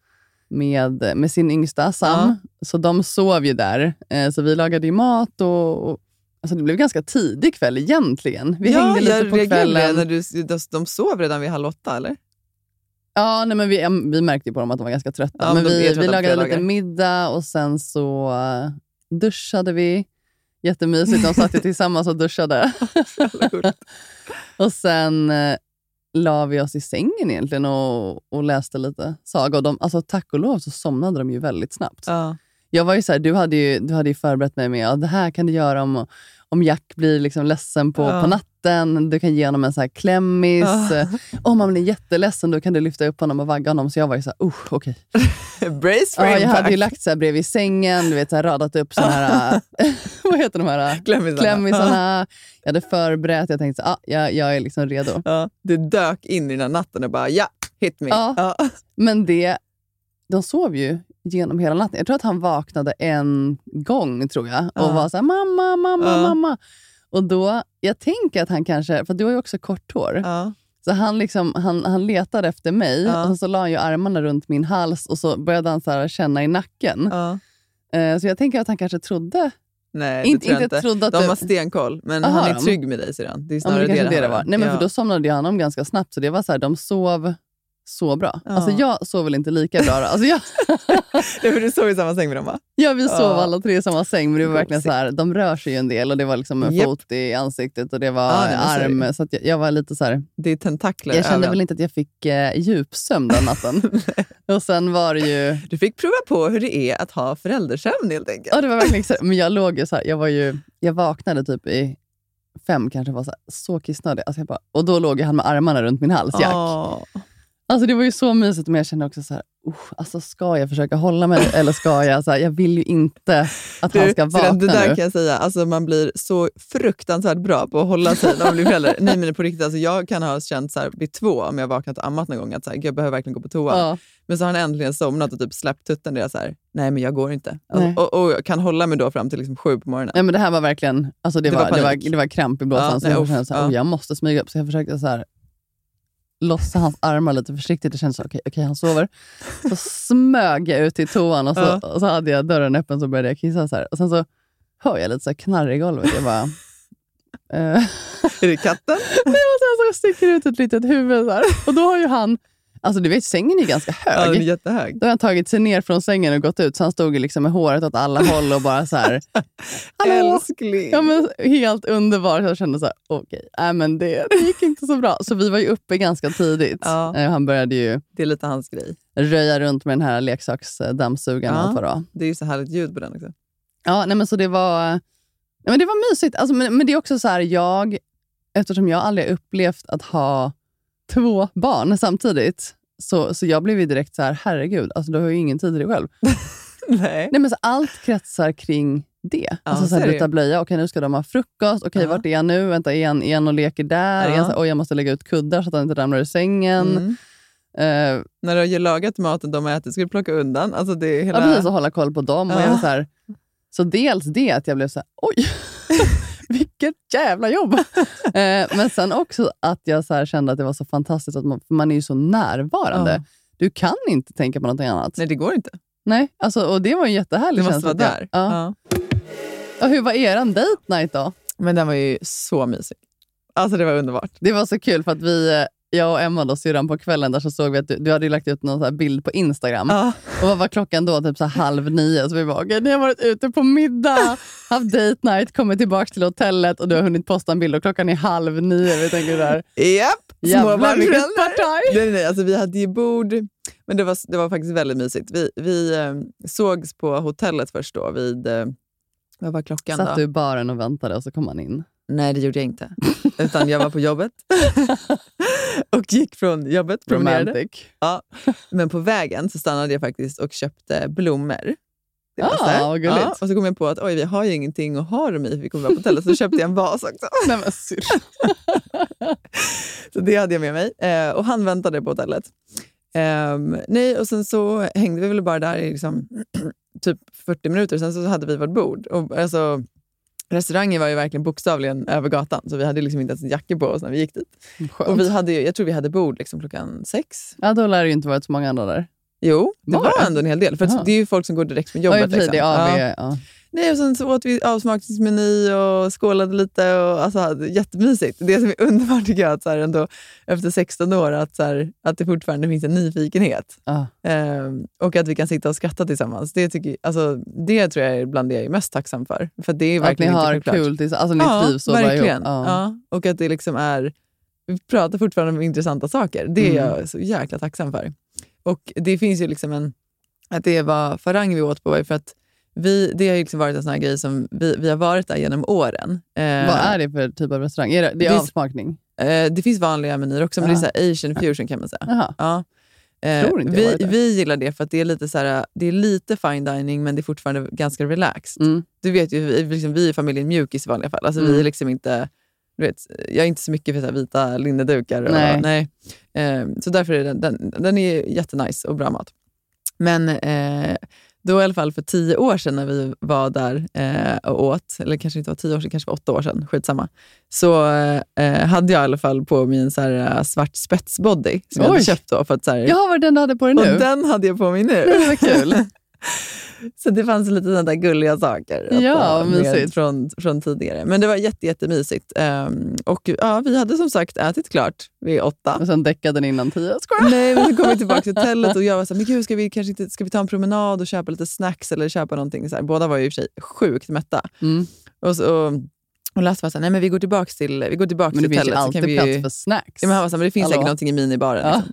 S1: med, med sin yngsta Sam, så de sov ju där. Eh, så vi lagade ju mat och, och alltså, det blev ganska tidig kväll egentligen. Vi
S2: ja,
S1: hängde lite på kvällen.
S2: när du, de, sov redan vid halv åtta, eller?
S1: Ja, nej, men vi, vi märkte på dem att de var ganska trötta.
S2: Ja,
S1: men vi, vi lagade lite middag och sen så eh, duschade vi. Jättemysigt. De satt ju tillsammans och duschade. och sen uh, la vi oss i sängen egentligen och, och läste lite saga. Och de, alltså, tack och lov så somnade de ju väldigt snabbt.
S2: Ja.
S1: Jag var ju så här, du, hade ju, du hade ju förberett mig med att det här kan du göra om, om Jack blir liksom ledsen på,
S2: Ja.
S1: på natten. Du kan ge honom en så här klämmis.
S2: Ja.
S1: Eh, Om han blir jätteledsen då kan du lyfta upp honom och vagga honom. Så jag var ju så här, uh, okej.
S2: Brace for
S1: Ja, jag hade ju lagt så här bredvid sängen, du vet, så här, radat upp såna här, vad heter de här
S2: Klämmisarna.
S1: klämmisarna. Jag hade förberett, jag tänkte så, ah, jag, jag är liksom redo.
S2: Ja, det dök in i den här natten och bara ja, hit me.
S1: Ja.
S2: Ja.
S1: Men det, de sov ju genom hela natten. Jag tror att han vaknade en gång tror jag och
S2: Ja.
S1: var så här, mamma, mamma,
S2: Ja.
S1: mamma. Och då, jag tänker att han kanske, för du har ju också kort hår,
S2: Ja.
S1: så han, liksom, han, han letade efter mig
S2: Ja.
S1: och så la han ju armarna runt min hals och så började han så här känna i nacken.
S2: Ja.
S1: Eh, Så jag tänker att han kanske trodde,
S2: Nej, det
S1: inte,
S2: tror jag
S1: inte
S2: inte.
S1: trodde att
S2: De
S1: det-
S2: har stenkoll, men
S1: Aha,
S2: han är trygg med dig, säger han. Det är
S1: Ja,
S2: snarare
S1: det kanske det, det
S2: handlar
S1: var. Nej, men
S2: ja.
S1: för då somnade ju honom ganska snabbt, så det var så här, de sov så bra.
S2: Ja.
S1: Alltså jag sov väl inte lika bra. Alltså jag,
S2: Ja, för du sov i samma säng med dem va?
S1: ja, vi sov
S2: Ja.
S1: alla tre i samma säng, men det var verkligen så här, de rör sig ju en del och det var liksom en
S2: Japp.
S1: fot i ansiktet och det var
S2: det måste det
S1: arm. Så jag, jag var lite så här,
S2: Det är tentakler
S1: jag kände
S2: överallt.
S1: väl inte att jag fick eh, djupsömn den natten. och sen var det ju,
S2: Du fick prova på hur det är att ha föräldrasömn helt enkelt.
S1: ja det var verkligen så, men jag låg ju så här, jag var ju, jag vaknade typ i fem kanske var så, här, så kissnödig. Alltså jag bara, och då låg han med armarna runt min hals, Jack.
S2: Åh.
S1: Alltså det var ju så mysigt, men jag kände också så här, "Usch, alltså ska jag försöka hålla mig eller ska jag... Så här, jag vill ju inte att han
S2: Du,
S1: ska vakna
S2: det där
S1: nu.
S2: kan jag säga, alltså man blir så fruktansvärt bra på att hålla sig när man blir förälder. Nej men på riktigt, alltså jag kan ha känt så här, vid två, om jag vaknat och ammat någon gång, att så här, "Gud, jag behöver verkligen gå på toa.
S1: Ja.
S2: Men så har han äntligen somnat och typ släppt tutten. Och jag så här, nej men jag går inte. Alltså, och, och jag kan hålla mig då fram till liksom sju på morgonen.
S1: Nej, men det här var verkligen alltså det,
S2: Det
S1: var,
S2: var
S1: det, var, det var kramp i blåsan.
S2: Ja,
S1: så
S2: nej,
S1: jag
S2: uff,
S1: så här,
S2: ja.
S1: "Oh, jag måste smyga upp. Så jag försökte så här, lossa hans armar lite försiktigt. Det kändes så, okej, okej, han sover. Så smög jag ut till toan och så,
S2: Ja.
S1: och så hade jag dörren öppen så började jag kissa. Så här. Och sen så hör jag lite så knarr i golvet. Jag bara... eh,
S2: Är det katten?
S1: Nej, och sen så sticker ut ett litet huvud. Så här. Och då har ju han... Alltså du vet, sängen är ganska
S2: Ja,
S1: hög.
S2: den är jättehög.
S1: Då har han tagit sig ner från sängen och gått ut, så han stod liksom med håret åt alla håll och bara så här...
S2: Älskling.
S1: Ja, men helt underbart. Jag kände så här, okej, nej, men det, det gick inte så bra. Så vi var ju uppe ganska tidigt.
S2: Ja.
S1: Eh, Han började ju
S2: Det är lite hans grej.
S1: röja runt med den här leksaksdammsugaren.
S2: Ja.
S1: allt det
S2: är ju så härligt ljud på den också.
S1: Ja, nej, men så det var, nej, men det var mysigt. Alltså, men, men det är också så här, jag, eftersom jag aldrig upplevt att ha två barn samtidigt, så, så jag blev ju direkt så här, herregud, alltså, du har ju ingen tid till dig själv.
S2: Nej.
S1: Nej, men så allt kretsar kring det. alltså, så
S2: så
S1: här, byta blöja, okej nu ska de ha frukost, okej
S2: Ja.
S1: vart är han nu? Vänta, är är han och leker där?
S2: Ja.
S1: Han så Oj, jag måste lägga ut kuddar så att han inte ramlar ur sängen.
S2: Mm.
S1: Eh,
S2: När du har lagat maten de har ätit ska du plocka undan. Alltså det är hela...
S1: Ja, precis. Och hålla koll på dem. Och
S2: Ja.
S1: jag var så, här, så dels det, att jag blev så här, oj, vilket jävla jobb. eh, men sen också att jag så kände att det var så fantastiskt, att man, man är ju så närvarande.
S2: Ja.
S1: Du kan inte tänka på någonting annat.
S2: Nej, det går inte.
S1: Nej, alltså, och det var en jättehärlig
S2: Du måste
S1: känsla.
S2: vara där.
S1: Ja.
S2: Ja.
S1: Och hur var eran date night då?
S2: Men den var ju så mysig. Alltså det var underbart.
S1: Det var så kul för att vi, eh, jag och Emma, då, syrran, på kvällen där så såg vi att du, du hade lagt ut någon bild på Instagram.
S2: Ja.
S1: Och vad var klockan då? Typ så halv nio. Så vi bara, okej, ni har varit ute på middag, haft date night, kommit tillbaka till hotellet och du har hunnit posta en bild och klockan är halv nio. Vi tänker där,
S2: Japp, småbarnsföräldrar.
S1: partaj!
S2: Nej, nej, alltså vi hade ju bord, men det var, det var faktiskt väldigt mysigt. Vi, vi eh, sågs på hotellet först då vid, eh, vad var klockan
S1: Satt
S2: då?
S1: du i baren och väntade och så kom han in.
S2: Nej, det gjorde jag inte. Utan jag var på jobbet och gick från jobbet.
S1: Romantic.
S2: Ja. Men på vägen så stannade jag faktiskt och köpte blommor. Det
S1: Ah,
S2: här.
S1: vad gulligt.
S2: och så kom jag på att oj, vi har ju ingenting att ha dem i vi kommer vara på hotellet. Så köpte jag en vas också.
S1: Nej, men syr.
S2: Så det hade jag med mig. Eh, och han väntade på hotellet. Ehm, nej, och sen så hängde vi väl bara där i liksom, typ 40 minuter. Sen så hade vi vårt bord. Och, alltså, restaurangen var ju verkligen bokstavligen över gatan. Så vi hade liksom inte ens en jacka på oss när vi gick dit.
S1: Skönt.
S2: Och vi hade jag tror vi hade bord liksom klockan sex.
S1: Ja, då lär det ju inte varit så många andra där.
S2: Jo, det
S1: Var
S2: var,
S1: det?
S2: ändå en hel del. För att det är ju folk som går direkt från
S1: Ja,
S2: jobbet.
S1: och sig,
S2: liksom.
S1: det är
S2: Ja.
S1: AV. Ja.
S2: Nej, och sen så åt vi avsmakningsmeny och skålade lite. Och, alltså, jättemysigt. Det som är underbart tycker jag, att så här, ändå, efter 16 år, att, så här, att det fortfarande finns en nyfikenhet.
S1: Ja.
S2: Ehm, och att vi kan sitta och skratta tillsammans. Det, tycker, alltså, det tror jag är bland det jag är mest tacksam för. För det är
S1: Att ni
S2: verkligen
S1: har kul tillsammans. Alltså ni
S2: Ja,
S1: trivs bra
S2: verkligen.
S1: Ja.
S2: Ja. Och att det liksom är... Vi pratar fortfarande om intressanta saker. Det är
S1: Mm.
S2: jag så jäkla tacksam för. Och det finns ju liksom en... Att det var farang vi åt på var för att vi, det har ju liksom varit en sån här grej som vi, vi har varit där genom åren. Eh,
S1: Vad är det för typ av restaurang? Är det, det är avsmakning?
S2: eh, det finns vanliga menyer också, men det är så asian fusion kan man säga.
S1: Jaha.
S2: Ja. Eh, vi, vi gillar det för att det är lite så här, det är lite fine dining men det är fortfarande ganska relaxed.
S1: Mm.
S2: Du vet ju, vi, liksom, vi är familjen Mjukis i vanliga fall. Alltså, Vi
S1: Mm.
S2: är liksom inte, vet, jag är inte så mycket för så vita linnedukar. Och,
S1: Nej.
S2: nej. Eh, så därför är den, den, den är jättenice och bra mat. Men eh, då i alla fall för tio år sedan när vi var där eh, och åt, eller kanske inte var tio år sedan, kanske var åtta år sedan, skitsamma, så eh, hade jag i alla fall på mig en så här, eh, svart spetsbody som jag
S1: Oj.
S2: hade köpt då. För att, så här,
S1: Jaha, var det den du hade på dig nu?
S2: och den hade jag på mig nu.
S1: Nej, vad kul.
S2: Så det fanns lite sådana där gulliga saker
S1: Ja,
S2: med. Från, från tidigare. Men det var jätte, jättemysigt. Um, och ja, vi hade som sagt ätit klart vid åtta.
S1: Och sen däckade den innan tio. Skojar.
S2: Nej, men så kom vi tillbaka till hotellet och jag var så här, men gud, ska vi, kanske inte, ska vi ta en promenad och köpa lite snacks eller köpa någonting? Så här, båda var ju i och för sig sjukt mätta.
S1: Mm.
S2: Och, så, och, och Lasse var så här, nej men vi går tillbaka till, vi går tillbaka
S1: Men det
S2: till
S1: finns ju
S2: hotellet. så
S1: alltid
S2: kan vi
S1: plats
S2: ju-
S1: för snacks.
S2: Ja, men han var så här, men det finns
S1: Hallå?
S2: säkert någonting i minibaren.
S1: Ja.
S2: Liksom.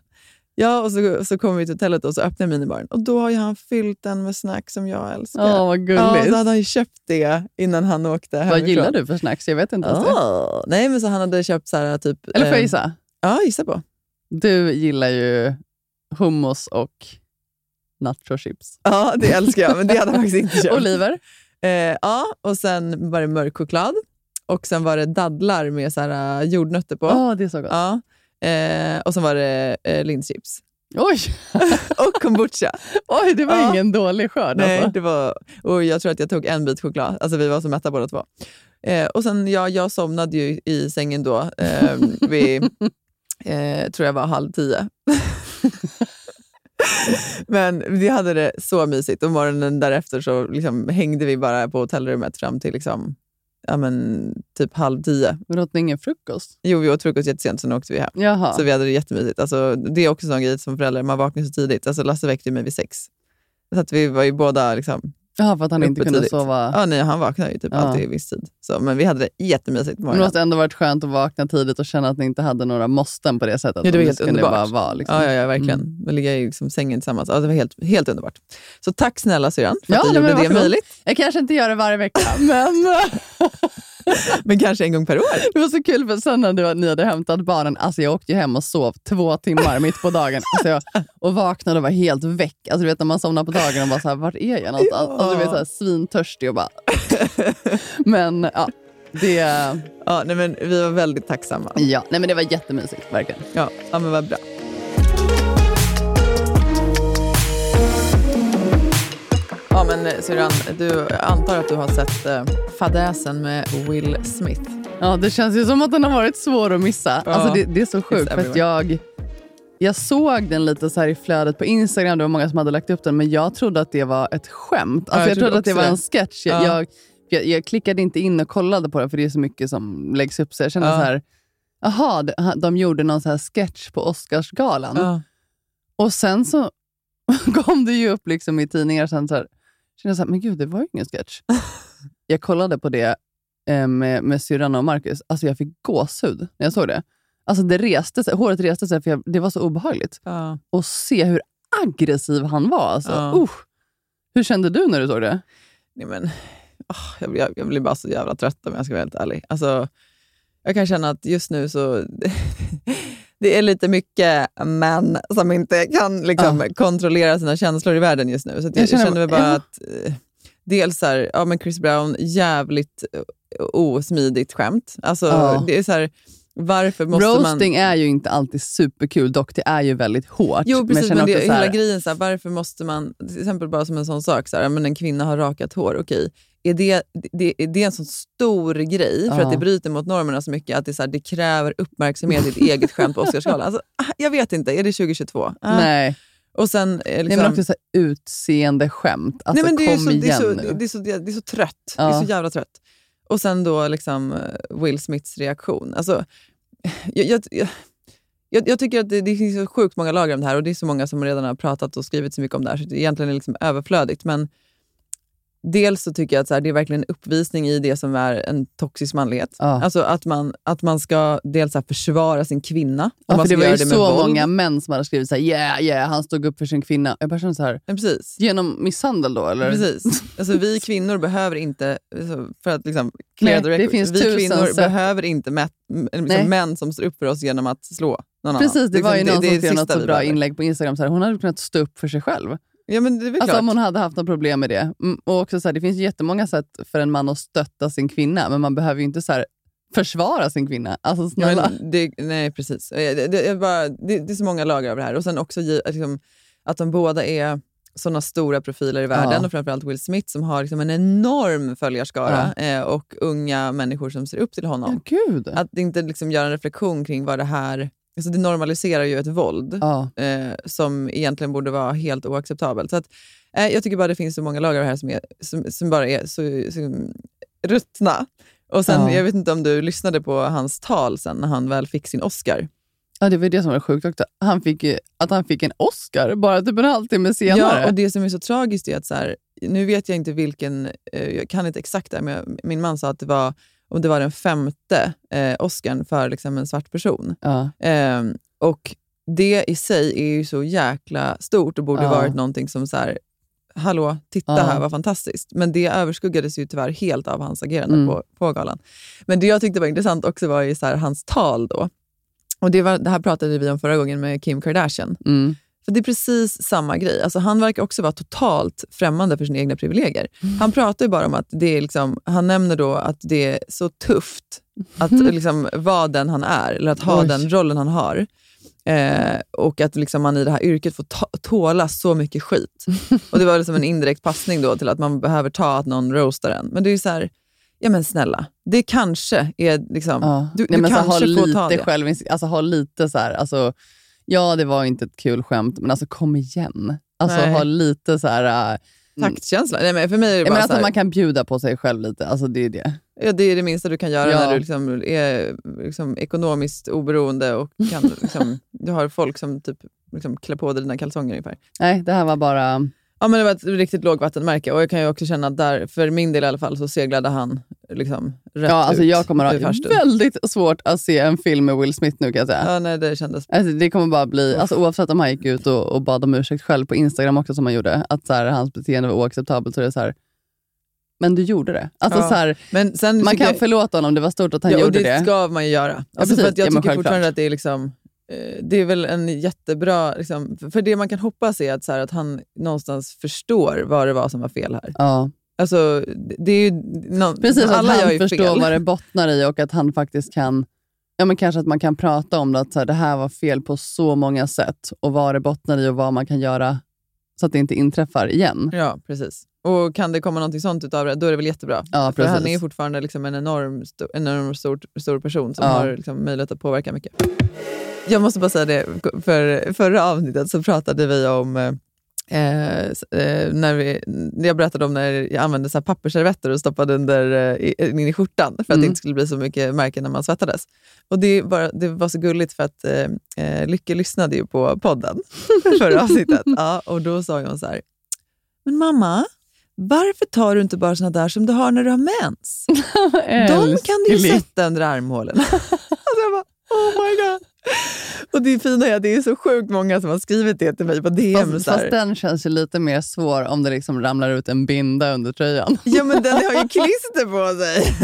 S2: Ja, och så, så kommer vi till hotellet och så öppnar jag minibaren. Och då har ju han fyllt den med snacks som jag älskar.
S1: Åh, vad
S2: ja,
S1: gulligt.
S2: så hade han ju köpt det innan han åkte hemifrån.
S1: vad gillar du för snacks? Jag vet inte ens det.
S2: Ah, nej, men så han hade köpt så här typ...
S1: Eller får jag
S2: eh,
S1: gissa?
S2: Ja, gissa på.
S1: Du gillar ju hummus och nachochips.
S2: Ja, det älskar jag, men det hade han faktiskt inte köpt.
S1: Oliver?
S2: Eh, ja, och sen var det mörk choklad. Och sen var det dadlar med så här, uh, jordnötter på.
S1: Åh, det är så gott.
S2: Ja. Eh, och sen var det eh, linschips.
S1: Oj,
S2: Och kombucha.
S1: oj, det var
S2: Ja.
S1: ingen dålig skörd.
S2: Nej,
S1: Alltså.
S2: det var, och jag tror att jag tog en bit choklad. Alltså vi var så mätta båda två. Eh, och sen, ja, jag somnade ju i sängen då. Eh, vid, eh, tror jag var halv tio. Men vi hade det så mysigt och morgonen därefter så liksom hängde vi bara på hotellrummet fram till liksom, ja, men, typ halv tio.
S1: Men åt ni ingen frukost?
S2: Jo, vi åt frukost jättesent, sen åkte vi hem.
S1: Jaha.
S2: Så vi hade det jättemysigt. Alltså, det är också en sån grej som förälder, man vaknar så tidigt. Alltså, Lasse väckte mig vid sex. Så att vi var ju båda liksom,
S1: Jaha, för att han inte kunde
S2: tidigt.
S1: sova.
S2: Ja, nej, han vaknade ju typ
S1: Ja.
S2: alltid i viss tid. Så, men vi hade det jättemysigt på
S1: Men det
S2: morgonen.
S1: måste ändå varit skönt att vakna tidigt och känna att ni inte hade några måsten på det sättet.
S2: Ja, det var helt underbart.
S1: Bara vara, liksom.
S2: Ja, ja, ja, verkligen.
S1: Mm.
S2: Vi ligga i liksom sängen tillsammans. Ja, det var helt, helt underbart. Så tack snälla syrran för
S1: Ja,
S2: att du gjorde det möjligt.
S1: Jag kanske inte gör det varje vecka, men
S2: Men kanske en gång per år.
S1: det var så kul för sen när ni hade hämtat barnen, alltså jag åkte hem och sov två timmar mitt på dagen alltså jag, och vaknade och var helt väck. Alltså du vet när man somnar på dagen och bara så här, vart är jag någonstans? Alltså, du vet, så här, svintörstig och bara... men ja, det,
S2: Ja, nej, men vi var väldigt tacksamma.
S1: ja, nej, men det var jättemysigt, verkligen.
S2: Ja, ja men vad bra. Ja, men eh, syrran, du antar att du har sett eh, fadäsen med Will Smith.
S1: Ja, det känns ju som att den har varit svår att missa.
S2: Ja.
S1: Alltså det, det är så sjukt, för att jag, jag såg den lite så här i flödet på Instagram, det var många som hade lagt upp den, men jag trodde att det var ett skämt. Alltså
S2: jag
S1: jag,
S2: trodde
S1: trodde att det var
S2: det.
S1: en sketch. Jag,
S2: Ja.
S1: jag, jag, klickade inte in och kollade på det, för det är så mycket som läggs upp. Så jag kände
S2: Ja.
S1: så här, jaha, de, de gjorde någon så här sketch på Oscarsgalan.
S2: Ja.
S1: Och sen så kom det ju upp liksom i tidningar, sen så här, kände jag så här, men gud, det var ju ingen sketch. jag kollade på det eh, med, med syrran och Marcus. Alltså jag fick gåshud när jag såg det. Alltså det reste sig, håret reste sig, för jag, det var så obehagligt.
S2: Ja.
S1: Och se hur aggressiv han var. Alltså.
S2: Ja.
S1: Usch. Hur kände du när du såg det?
S2: Nej, men, åh, jag, blir, jag blir bara så jävla trött om jag ska vara helt ärlig. Alltså, jag kan känna att just nu så... det är lite mycket män som inte kan liksom, kontrollera sina känslor i världen just nu. Så jag,
S1: Jag känner-
S2: känner bara
S1: ja.
S2: att... Eh, dels här, ja, men Chris Brown, jävligt eh, osmidigt skämt. Alltså,
S1: Ja.
S2: det är så här, varför måste
S1: Roasting
S2: man...
S1: är ju inte alltid superkul, dock det är ju väldigt hårt.
S2: Jo, precis. Men,
S1: känner
S2: det,
S1: också här-
S2: hela grejen, så här, varför måste man, till exempel bara som en sån sak, så här, ja, men en kvinna har rakat hår, okej. Är det, det, är en sån stor grej för
S1: Ja.
S2: att det bryter mot normerna så mycket att det, så här, det kräver uppmärksamhet i ett eget skämt på Oscarsgalan? Alltså, ah, jag vet inte, är det 2022? Ah.
S1: Nej.
S2: Och sen, eh,
S1: Nej,
S2: liksom,
S1: men också så här, utseende skämt. Alltså,
S2: Nej, men det, är
S1: kom
S2: så, det, är
S1: igen
S2: så,
S1: nu.
S2: det, är så, det är så trött. Det
S1: Ja.
S2: är så jävla trött. Och sen då liksom eh, Will Smiths reaktion. Alltså, jag, jag, jag, jag, jag tycker att det, det finns så sjukt många lager om det här och det är så många som redan har pratat och skrivit så mycket om det här så det egentligen är liksom överflödigt. Men dels så tycker jag att så här, det är verkligen en uppvisning i det som är en toxisk manlighet.
S1: Ja.
S2: Alltså att man, att man ska dels så här, försvara sin kvinna.
S1: Ja,
S2: man
S1: för det var ju
S2: med
S1: så
S2: våld.
S1: många män som hade skrivit så här, yeah, yeah, han stod upp för sin kvinna. Jag bara så här,
S2: Ja, precis.
S1: genom misshandel då eller?
S2: Precis. Alltså, vi kvinnor behöver inte, alltså, för att liksom,
S1: Nej,
S2: the
S1: det finns
S2: vi
S1: tusen
S2: kvinnor
S1: sätt.
S2: behöver inte mät, liksom, män som står upp för oss genom att slå någon
S1: Precis,
S2: annan.
S1: det var ju
S2: Liksom,
S1: någon
S2: det
S1: som
S2: är
S1: skrev något så bra
S2: behöver.
S1: inlägg på Instagram. Så här, hon hade kunnat stå upp för sig själv.
S2: Ja, men det är väl
S1: Alltså
S2: klart.
S1: om hon hade haft något problem med det. Mm, Och också så här, det finns jättemånga sätt för en man att stötta sin kvinna, men man behöver ju inte så här, försvara sin kvinna. Alltså
S2: Ja,
S1: snälla.
S2: men det, nej, precis. Eh, Det, det, är bara, det, det är så många lager av det här. Och sen också liksom, att de båda är såna stora profiler i världen
S1: Ja.
S2: och framförallt Will Smith som har liksom en enorm följarskara eh, och unga människor som ser upp till honom.
S1: ja, gud.
S2: Att inte liksom göra en reflektion kring vad det här... Alltså det normaliserar ju ett våld
S1: Ja.
S2: eh, som egentligen borde vara helt oacceptabelt. Så att, eh, jag tycker bara det finns så många lagar här som, är, som, som bara är så, så ruttna. Och sen,
S1: Ja.
S2: Jag vet inte om du lyssnade på hans tal sen när han väl fick sin Oscar.
S1: ja, det var det som var sjukt också. Han fick, att han fick en Oscar bara typ en halvtimme senare.
S2: Ja, och det som är så tragiskt är att så här, nu vet jag inte vilken, eh, jag kan inte exakt det, men min man sa att det var, om det var den femte eh, Oscarn för liksom en svart person.
S1: Ja.
S2: Ehm, och det i sig är ju så jäkla stort och borde
S1: Ja.
S2: varit någonting som så här, hallå, titta
S1: Ja.
S2: här vad fantastiskt. Men det överskuggades ju tyvärr helt av hans agerande
S1: Mm.
S2: på, på galan. Men det jag tyckte var intressant också var ju så här, hans tal då. Och det, var, det här pratade vi om förra gången med Kim Kardashian.
S1: Mm.
S2: För Det är precis samma grej. Alltså, han verkar också vara totalt främmande för sina egna privilegier. Han pratar ju bara om att det är liksom, han nämner då att det är så tufft att liksom vara den han är, eller att ha
S1: Oj.
S2: den rollen han har. Eh, och att liksom man i det här yrket får tåla så mycket skit. Och Det var liksom en indirekt passning då till att man behöver ta att någon roastar en. Men det är så här, ja men snälla, det kanske är... Liksom,
S1: Ja.
S2: Du,
S1: Nej,
S2: du kanske får ta det.
S1: självinsikt, alltså ha lite så här, alltså, ja det var inte ett kul skämt, men alltså kom igen. Alltså
S2: Nej.
S1: ha lite så här, äh,
S2: Taktkänsla. Nej, men för mig är det bara
S1: menar
S2: så här,
S1: man kan bjuda på sig själv lite, alltså det är det.
S2: Ja, det är det minsta du kan göra
S1: Ja.
S2: när du liksom är liksom ekonomiskt oberoende och kan, liksom, du har folk som typ liksom klär på dig dina kalsonger ungefär.
S1: Nej, det här var bara,
S2: Ja, men det var ett riktigt lågvattenmärke och jag kan ju också känna att där, för min del i alla fall, så seglade han liksom rätt
S1: ja alltså
S2: ut
S1: jag kommer ha väldigt svårt att se en film med Will Smith nu kan jag säga.
S2: Ja, nej, det kändes...
S1: Alltså, det kommer bara bli, alltså, oavsett om han gick ut och, och bad om ursäkt själv på Instagram också som han gjorde, att så här, hans beteende var oacceptabelt, så är det så här, men du gjorde det. Alltså,
S2: Ja.
S1: så här,
S2: Men sen
S1: man kan
S2: jag-
S1: förlåta honom, det var stort att han
S2: ja,
S1: gjorde
S2: det.
S1: det.
S2: ska man ju göra. Alltså,
S1: precis.
S2: för jag
S1: Ja,
S2: tycker fortfarande att det är liksom... eh, Det är väl en jättebra... Liksom, för det man kan hoppas är att, så här, att han någonstans förstår vad det var som var fel här.
S1: Ja.
S2: Alltså, det är ju... Någon,
S1: Precis,
S2: alla
S1: att han förstår
S2: fel.
S1: vad det bottnar i och att han faktiskt kan, ja men kanske att man kan prata om det, att så här, det här var fel på så många sätt och vad det bottnar i och vad man kan göra så att det inte inträffar igen.
S2: Ja, precis. Och kan det komma något sånt utav det, då är det väl jättebra.
S1: Ja,
S2: För han är ju fortfarande liksom en enorm, sto- enorm stor, stor person som
S1: Ja.
S2: har liksom möjlighet att påverka mycket. Jag måste bara säga det, för förra avsnittet så pratade vi om eh, eh, när, vi, jag berättade om när jag använde så här pappersservetter och stoppade under, eh, i- in i skjortan för att
S1: Mm.
S2: det inte skulle bli så mycket märken när man svettades. Och det, bara, det var så gulligt för att eh, eh, Lycke lyssnade ju på podden förra avsnittet. Ja, och då sa hon så här, men mamma, varför tar du inte bara såna där som du har när du har mens? De kan du ju sätta under armhålen. alltså jag bara, oh my god. Och det fina är att det är så sjukt många som har skrivit det till mig på DM.
S1: Fast, fast den känns ju lite mer svår om det liksom ramlar ut en binda under tröjan.
S2: Ja men den har ju klister på sig.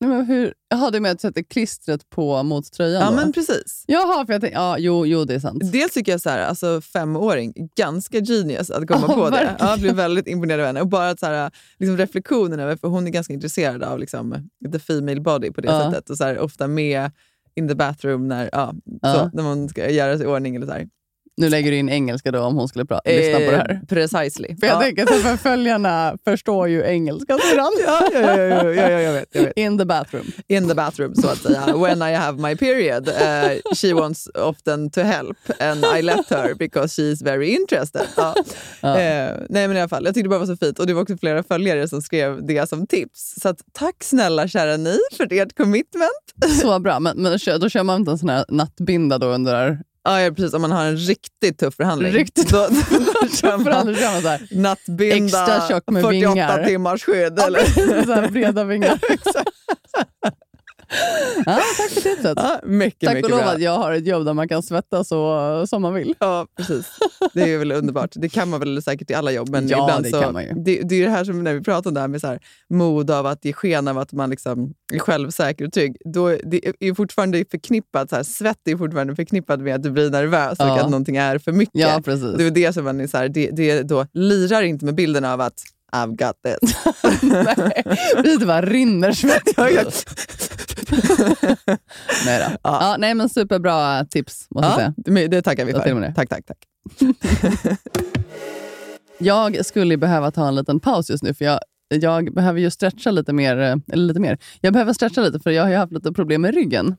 S1: Nej, men hur, jaha, du menar att du sätter klistret på mot tröjan
S2: ja
S1: då?
S2: men precis.
S1: Jaha, för jag tänkte, ja, jo, jo, det är sant.
S2: Dels tycker jag så här, alltså femåring, ganska genius att komma
S1: Ja,
S2: på det.
S1: verkligen.
S2: Ja, jag blir väldigt imponerad av henne. Och bara att så här, liksom reflektionen över, för hon är ganska intresserad av liksom, the female body på det
S1: Ja.
S2: sättet. Och så här, ofta med in the bathroom när, ja. Så, när man ska göra sig i ordning. Eller så här.
S1: Nu lägger du in engelska då om hon skulle pra- lyssna på det här.
S2: Eh, Precisely.
S1: För jag
S2: ja.
S1: tänker så för följarna förstår ju engelska syrran.
S2: Ja, ja, ja, ja, ja, ja, jag vet. Jag vet.
S1: In the bathroom.
S2: In the bathroom, så att säga. When I have my period, uh, she wants often to help and I let her because she is very interested. Ja.
S1: Ja.
S2: Eh, nej men i alla fall, jag tyckte det bara var så fint och det var också flera följare som skrev det som tips. Så att, tack snälla kära ni för ert commitment.
S1: Så bra, men, men då kör man inte en sån här nattbinda då under...
S2: Ja, ja, precis. Om man har en riktigt tuff förhandling.
S1: Riktigt
S2: då, då kör man
S1: kör man så här,
S2: nattbinda,
S1: Extra tjock med
S2: 48
S1: vingar.
S2: timmars skydd. Eller?
S1: så breda vingar. ja, tack för tipset.
S2: Ja, mycket,
S1: Tack
S2: mycket
S1: och lov
S2: bra.
S1: att jag har ett jobb där man kan svettas så, som man vill.
S2: Ja, precis. Det är väl underbart. Det kan man väl säkert i alla jobb. Men
S1: Ja,
S2: ibland
S1: det
S2: så,
S1: kan man ju.
S2: Det, det är det här som när vi pratar om det här med så här, mod av att ge sken av att man liksom är självsäker och trygg. Då, det är fortfarande förknippat, så här, svett är fortfarande förknippat med att du blir nervös och
S1: Ja.
S2: att någonting är för mycket.
S1: Ja, precis.
S2: Det är det som man är så här, det, det då lirar inte med bilden av att I've got this.
S1: nej, det bara rinner svett.
S2: Ja, ja.
S1: nej, då. Ja. nej, men superbra tips måste jag
S2: Ja,
S1: säga.
S2: det, tackar vi
S1: Jag
S2: för. Tack, tack, tack.
S1: Jag skulle behöva ta en liten paus just nu, för jag, jag behöver ju stretcha lite mer. Eller lite mer. Jag behöver stretcha lite, för jag har ju haft lite problem med ryggen.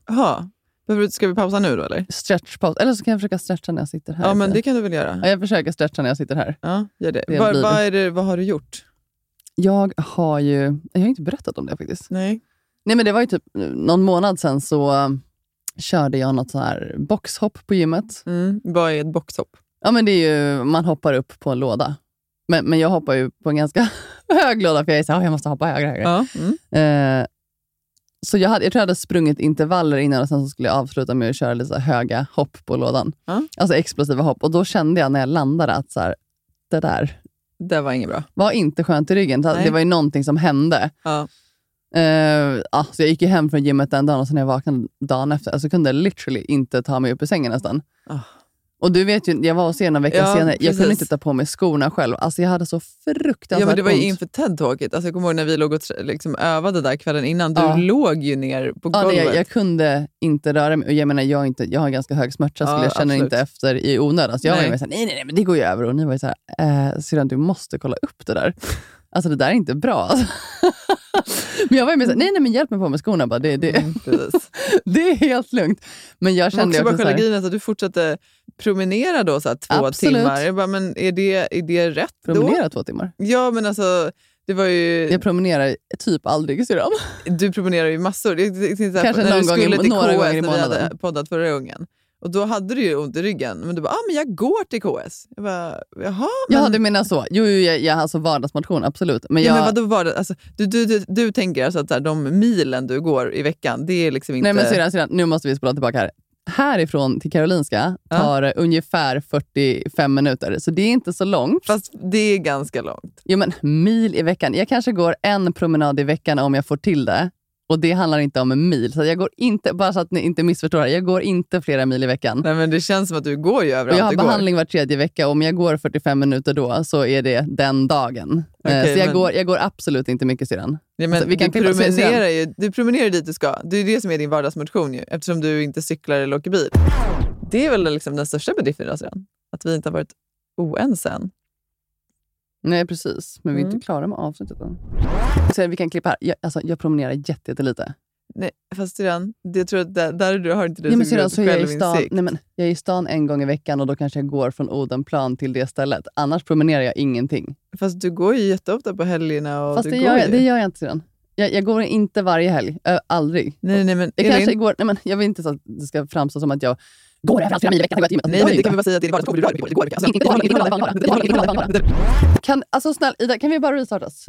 S2: Du- Ska vi pausa nu då eller?
S1: Stretchpaus. Eller så kan jag försöka stretcha när jag sitter här.
S2: Ja, men det kan du väl göra.
S1: ja, jag försöker stretcha när jag sitter här.
S2: Ja, gör det.
S1: Det
S2: Vad,
S1: blir
S2: vad, är det, vad har du gjort?
S1: Jag har ju... Jag har inte berättat om det faktiskt.
S2: Nej.
S1: Nej, men det var ju typ någon månad sedan så eh, körde jag något så här boxhopp på gymmet.
S2: Mm. Vad är ett boxhopp?
S1: Ja, men det är ju, man hoppar upp på en låda. Men, men jag hoppar ju på en ganska hög låda, för jag är så här, "Ah, jag måste hoppa högre. högre.
S2: Ja. Mm.
S1: Eh, Så jag, hade, jag tror jag hade sprungit intervaller innan och sen så skulle jag avsluta med att köra lite höga hopp på lådan.
S2: Ja.
S1: Alltså explosiva hopp. Och då kände jag när jag landade att så här, det där
S2: Det var inget bra.
S1: var inte skönt i ryggen.
S2: Nej.
S1: Det var ju någonting som hände.
S2: Ja.
S1: Uh, ja, så jag gick ju hem från gymmet den dagen och sen när jag vaknade dagen efter, alltså kunde jag literally inte ta mig upp ur sängen nästan.
S2: Ah.
S1: Och du vet ju, jag var hos er några veckor
S2: Ja,
S1: senare, jag
S2: precis.
S1: kunde inte ta på mig skorna själv. Alltså jag hade så fruktansvärt
S2: Ja, men det var ju
S1: ont.
S2: inför TED-talket. Alltså, jag kommer ihåg när vi låg och liksom övade där kvällen innan. Du
S1: Ja.
S2: låg ju ner på
S1: Ja,
S2: golvet.
S1: jag, jag kunde inte röra mig. Jag, menar, jag, har inte, jag har ganska hög smärta,
S2: Ja,
S1: så jag känner inte efter i onödan. Så jag var
S2: Nej.
S1: ju såhär, nej, nej, nej, men det går ju över. Och ni var ju såhär, eh, syrran du måste kolla upp det där. Alltså det där är inte bra. Men jag var ju med såhär, nej, nej, men hjälp mig på med skorna. Bara, det, det,
S2: Mm,
S1: det är helt lugnt. Men jag
S2: Men
S1: kände
S2: också bara
S1: också såhär,
S2: grejen är att du fortsatte promenera då så här, två
S1: Absolut.
S2: timmar. Jag bara, men är det, är det rätt
S1: promenera två timmar.
S2: då? Ja, men alltså det var ju...
S1: Jag promenerar typ aldrig syrran.
S2: Du promenerar ju massor. Jag så här,
S1: Kanske någon gång i- några
S2: KS
S1: gånger i
S2: när vi hade
S1: månaden.
S2: poddat förra gången. Och då hade du ju ont i ryggen. Men du bara, ah, men jag går till KS. Jag bara, jaha. Men,
S1: Ja, du menar så. Jo, jo jag, jag, alltså vardagsmotion, absolut. Men
S2: ja,
S1: jag,
S2: men vadå? Alltså, du, du, du, du tänker alltså att här, de milen du går i veckan, det är liksom inte...
S1: Nej men syrran, syrran, nu måste vi spola tillbaka här. Härifrån till Karolinska
S2: Ja.
S1: tar det ungefär 45 minuter, så det är inte så långt.
S2: Fast det är ganska långt.
S1: Jo, men mil i veckan. Jag kanske går en promenad i veckan om jag får till det. Och det handlar inte om en mil. Så jag går inte, bara så att ni inte missförstår, jag går inte flera mil i veckan.
S2: Nej, men det känns som att du går ju överallt
S1: jag har behandling var tredje vecka och om jag går 45 minuter då så är det den dagen. Eh,
S2: Okej,
S1: så jag,
S2: men-
S1: går, jag går absolut inte mycket syrran.
S2: Ja, men
S1: Alltså, vi kan
S2: du, promenerar ju, du promenerar dit du ska. Det är det som är din vardagsmotion ju, eftersom du inte cyklar eller åker bil. Det är väl liksom den största bedriften idag. Att vi inte har varit oense än.
S1: Nej precis, men vi är
S2: Mm.
S1: inte klara med avsnittet än. Så vi kan klippa här. Jag, alltså, jag promenerar jätte- jättelite.
S2: Nej, fast syrran, det- jag tror att där, där du har inte du
S1: Nej, men syrran, så är jag, i stan, nej, men, jag är i stan en gång i veckan och då kanske jag går från Odenplan till det stället. Annars promenerar jag ingenting.
S2: Fast du går ju jätteofta på helgerna. Och
S1: Fast det gör, jag, det gör jag inte syrran. Jag, jag går inte varje helg. Ö, aldrig.
S2: Nej, nej, men,
S1: Jag, kanske går, nej, men, jag vill inte så att det ska framstå som att jag går överallt flera mil i veckan.
S2: Nej, men
S1: jag
S2: det kan vi
S1: inte.
S2: bara säga att det är. Du rör på det. Det går mycket. Alltså,
S1: Kan, alltså snälla Ida, kan vi bara restarta? oss?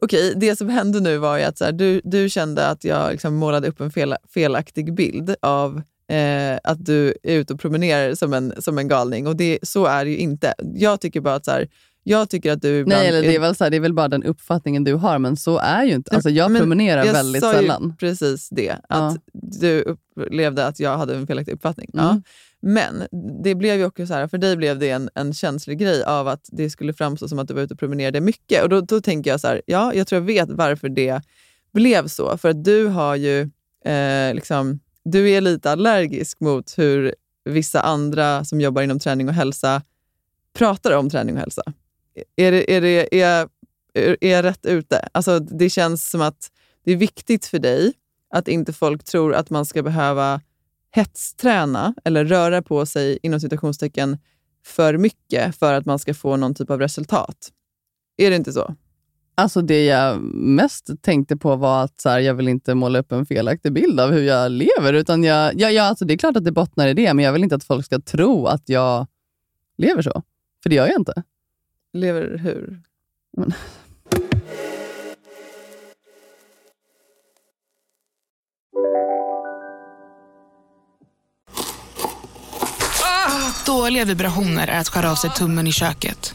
S2: Okej, det som hände nu var ju att så här, du, du kände att jag liksom målade upp en fel, felaktig bild av eh, att du är ute och promenerar som en, som en galning. Och det, så är det ju inte. Jag tycker bara att så här, jag tycker att du ibland...
S1: Nej, eller det är, väl så här, det är väl bara den uppfattningen du har, men så är ju inte. Alltså, jag
S2: Men
S1: promenerar
S2: jag
S1: väldigt
S2: sa
S1: sällan.
S2: Ju precis det, att du upplevde att jag hade en felaktig uppfattning. Ja.
S1: Mm.
S2: Men det blev ju också så här, för dig blev det en, en känslig grej av att det skulle framstå som att du var ute och promenerade mycket. Och då, då tänker jag så här, ja, jag tror jag vet varför det blev så. För att du har ju, eh, liksom, du är lite allergisk mot hur vissa andra som jobbar inom träning och hälsa pratar om träning och hälsa. Är, det, är, det, är, jag- är jag rätt ute? Alltså, det känns som att det är viktigt för dig att inte folk tror att man ska behöva hetsträna eller röra på sig inom citationstecken för mycket för att man ska få någon typ av resultat. Är det inte så?
S1: Alltså det jag mest tänkte på var att så här, jag vill inte måla upp en felaktig bild av hur jag lever. Utan jag, ja, ja, alltså det är klart att det bottnar i det, men jag vill inte att folk ska tro att jag lever så. För det gör jag inte.
S2: Lever hur?
S4: Dåliga vibrationer är att skära av sig tummen i köket.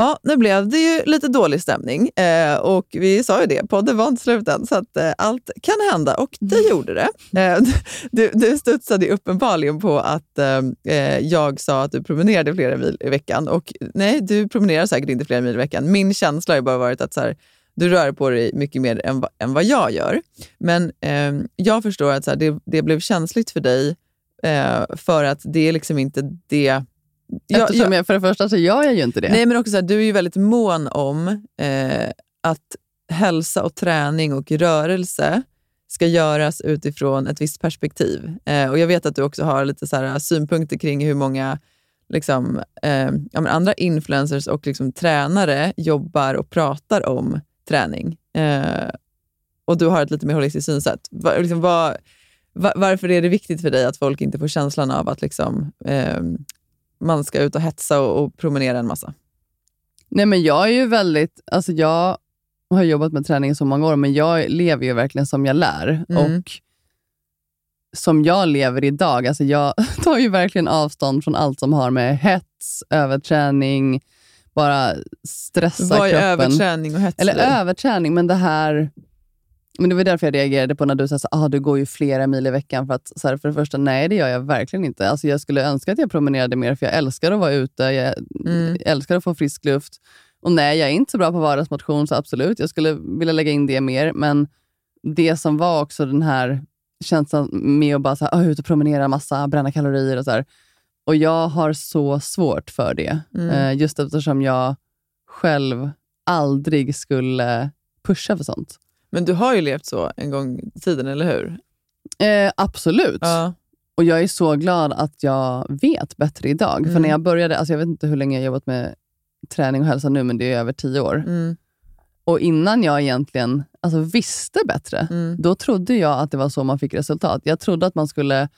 S2: Ja, nu blev det ju lite dålig stämning eh, och vi sa ju det, podden var inte slut än, så att eh, allt kan hända och det gjorde det. Eh, du, du studsade uppenbarligen på att eh, eh, jag sa att du promenerade flera mil i veckan och nej, du promenerar säkert inte flera mil i veckan. Min känsla har ju bara varit att så här, du rör på dig mycket mer än, va- än vad jag gör. Men eh, jag förstår att så här, det, det blev känsligt för dig eh, för att det är liksom inte det
S1: Eftersom
S2: jag-
S1: jag, för det första så gör jag ju inte det.
S2: Nej, men också så här, du är ju väldigt mån om eh, att hälsa och träning och rörelse ska göras utifrån ett visst perspektiv. Eh, och Jag vet att du också har lite så här, synpunkter kring hur många liksom, eh, ja, men andra influencers och liksom, tränare jobbar och pratar om träning. Eh, och du har ett lite mer holistiskt synsätt. Va, liksom, vad- va, varför är det viktigt för dig att folk inte får känslan av att liksom, eh, man ska ut och hetsa och, och promenera en massa?
S1: Nej, men jag är ju väldigt... Alltså jag har jobbat med träning i så många år, men jag lever ju verkligen som jag lär.
S2: Mm.
S1: Och som jag lever idag, alltså jag tar ju verkligen avstånd från allt som har med hets, överträning, bara stressa
S2: Vad är
S1: kroppen.
S2: överträning och hets
S1: Eller överträning, men det här... Men det var därför jag reagerade på när du sa att ah, du går ju flera mil i veckan. För att så här, för det första, nej det gör jag verkligen inte. Alltså, jag skulle önska att jag promenerade mer, för jag älskar att vara ute. Jag
S2: Mm.
S1: älskar att få frisk luft. Och nej, jag är inte så bra på vardagsmotion, så absolut, jag skulle vilja lägga in det mer. Men det som var också den här känslan med att bara så här, ah, ut och promenera massa, bränna kalorier och så här. Och jag har så svårt för det.
S2: Mm.
S1: Eh, just eftersom jag själv aldrig skulle pusha för sånt.
S2: Men du har ju levt så en gång i tiden, eller hur?
S1: Eh, absolut.
S2: Ja.
S1: Och jag är så glad att jag vet bättre idag. För
S2: Mm.
S1: när jag började, alltså jag vet inte hur länge jag har jobbat med träning och hälsa nu, men det är över tio år.
S2: Mm.
S1: Och innan jag egentligen alltså, visste bättre,
S2: Mm.
S1: då trodde jag att det var så man fick resultat. Jag trodde att man skulle...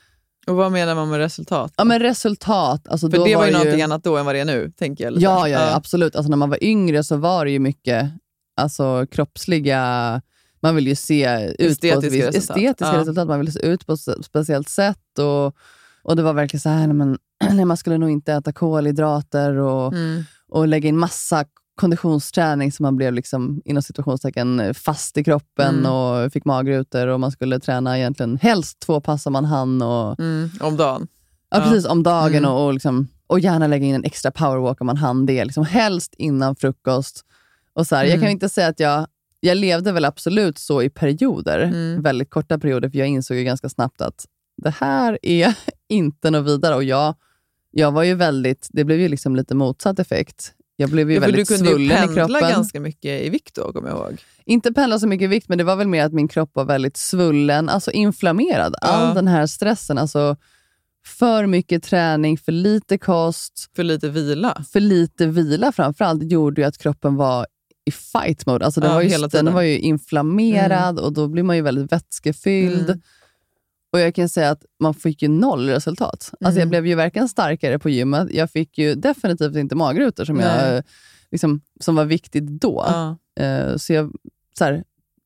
S2: Och vad menar man med resultat?
S1: Ja, men resultat. Alltså,
S2: För
S1: då
S2: det var ju
S1: ju
S2: någonting annat då än vad det är nu, tänker jag.
S1: Ja, ja, ja, absolut. Alltså, när man var yngre så var det ju mycket alltså, kroppsliga... Man vill ju se ut på
S2: Estetiska
S1: visst,
S2: resultat.
S1: estetiska
S2: Ja.
S1: resultat. Man ville se ut på ett speciellt sätt. Och, och Det var verkligen så här, nej, men, nej, man skulle nog inte äta kolhydrater och,
S2: Mm.
S1: och lägga in massa konditionsträning så man blev liksom, inom situationstecken fast i kroppen
S2: Mm.
S1: och fick magrutor. Och man skulle träna egentligen helst två pass om man hann. Och,
S2: Mm. Om dagen.
S1: Ja,
S2: Ja.
S1: precis. Om dagen
S2: Mm.
S1: och, och, liksom, och gärna lägga in en extra powerwalk om man hann det. Liksom, helst innan frukost. Och så här, Jag
S2: Mm.
S1: kan inte säga att jag... Jag levde väl absolut så i perioder,
S2: Mm.
S1: väldigt korta perioder, för jag insåg ju ganska snabbt att det här är inte något vidare. Och jag, jag var ju väldigt... Det blev ju liksom lite motsatt effekt. Jag blev ju
S2: Ja, för du
S1: väldigt
S2: kunde ju
S1: svullen i
S2: pendla
S1: kroppen.
S2: ganska mycket i vikt då, kommer jag ihåg.
S1: Inte pendla så mycket i vikt, men det var väl mer att min kropp var väldigt svullen, alltså inflammerad.
S2: Ja.
S1: All den här stressen, alltså för mycket träning, för lite kost,
S2: För lite vila.
S1: för lite vila framförallt, gjorde ju att kroppen var i fight mode. Alltså den,
S2: Ja,
S1: var ju, den var ju inflammerad och då blir man ju väldigt vätskefylld.
S2: Mm.
S1: Och jag kan säga att man fick ju noll resultat. Alltså jag
S2: Mm.
S1: blev ju verkligen starkare på gymmet. Jag fick ju definitivt inte magrutor som,
S2: Nej.
S1: jag, liksom, som var viktigt då.
S2: Ja.
S1: Eh, så jag så här,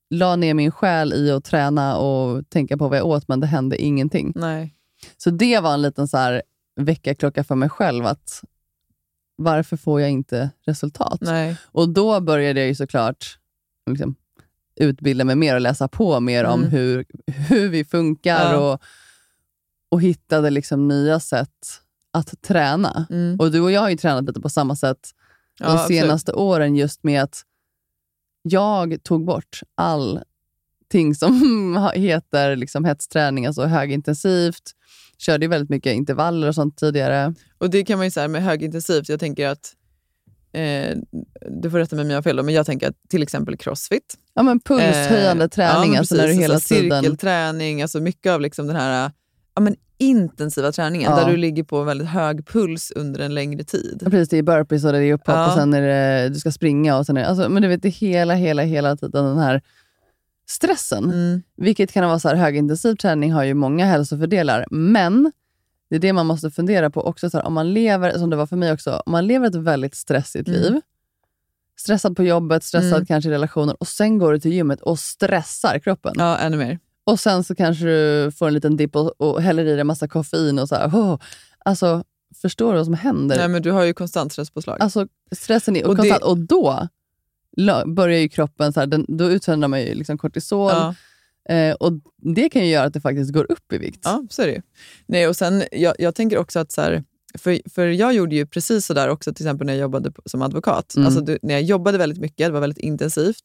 S1: la ner min själ i att träna och tänka på vad jag åt, men det hände ingenting.
S2: Nej.
S1: Så det var en liten så här, väckarklocka för mig själv. att Varför får jag inte resultat?
S2: Nej.
S1: Och då började jag ju såklart liksom, utbilda mig mer och läsa på mer om
S2: Mm.
S1: hur, hur vi funkar
S2: Ja.
S1: och, och hittade liksom nya sätt att träna.
S2: Mm.
S1: Och du och jag har ju tränat lite på samma sätt
S2: Ja,
S1: de
S2: absolut.
S1: senaste åren just med att jag tog bort allting som heter liksom hetsträning, alltså högintensivt. Körde väldigt mycket intervaller och sånt tidigare.
S2: Och det kan man ju säga med högintensivt, jag tänker att eh, du får rätta mig om jag har fel, då, men jag tänker att till exempel crossfit.
S1: Ja, men pulshöjande
S2: Eh,
S1: träning,
S2: men
S1: alltså när du hela
S2: alltså
S1: tiden...
S2: Cirkelträning, alltså mycket av liksom den här ja, men intensiva träningen
S1: Ja.
S2: där du ligger på väldigt hög puls under en längre tid.
S1: Ja, Precis, det är burpees och det är upphopp
S2: Ja.
S1: och sen är det, du ska springa. Och sen är det, alltså, men du vet, det hela, hela, hela tiden den här stressen.
S2: Mm.
S1: Vilket kan vara så här, högintensiv träning har ju många hälsofördelar, men det är det man måste fundera på också. Så här, om man lever, som det var för mig också, om man lever ett väldigt stressigt
S2: Mm.
S1: liv, stressad på jobbet, stressad
S2: Mm.
S1: kanske i relationer, och sen går du till gymmet och stressar kroppen.
S2: Ja, ännu mer.
S1: Och sen så kanske du får en liten dipp och, och häller i dig en massa koffein och så här, oh. Alltså, förstår vad som händer.
S2: Nej, men du har ju konstant stresspåslag.
S1: Alltså stressen är och
S2: Och det-
S1: konstant. Och då börjar ju kroppen, så här, den, då utsöndrar man ju liksom kortisol.
S2: Ja.
S1: Eh, och Det kan ju göra att det faktiskt går upp i vikt.
S2: Ja, så är det. Nej, och sen, jag, jag tänker också att så här, för, för jag gjorde ju precis sådär också till exempel när jag jobbade som advokat.
S1: Mm.
S2: Alltså, du, när jag jobbade väldigt mycket, det var väldigt intensivt.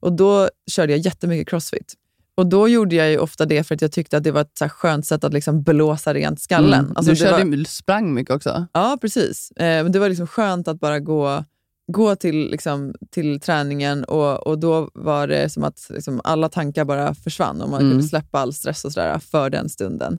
S2: Och då körde jag jättemycket crossfit. Och då gjorde jag ju ofta det för att jag tyckte att det var ett så skönt sätt att liksom blåsa rent skallen.
S1: Mm.
S2: Alltså,
S1: du körde,
S2: var,
S1: sprang mycket också.
S2: Ja, precis. Eh, men det var liksom skönt att bara gå, gå till, liksom, till träningen och, och då var det som att liksom, alla tankar bara försvann och man
S1: Mm.
S2: kunde släppa all stress och sådär för den stunden.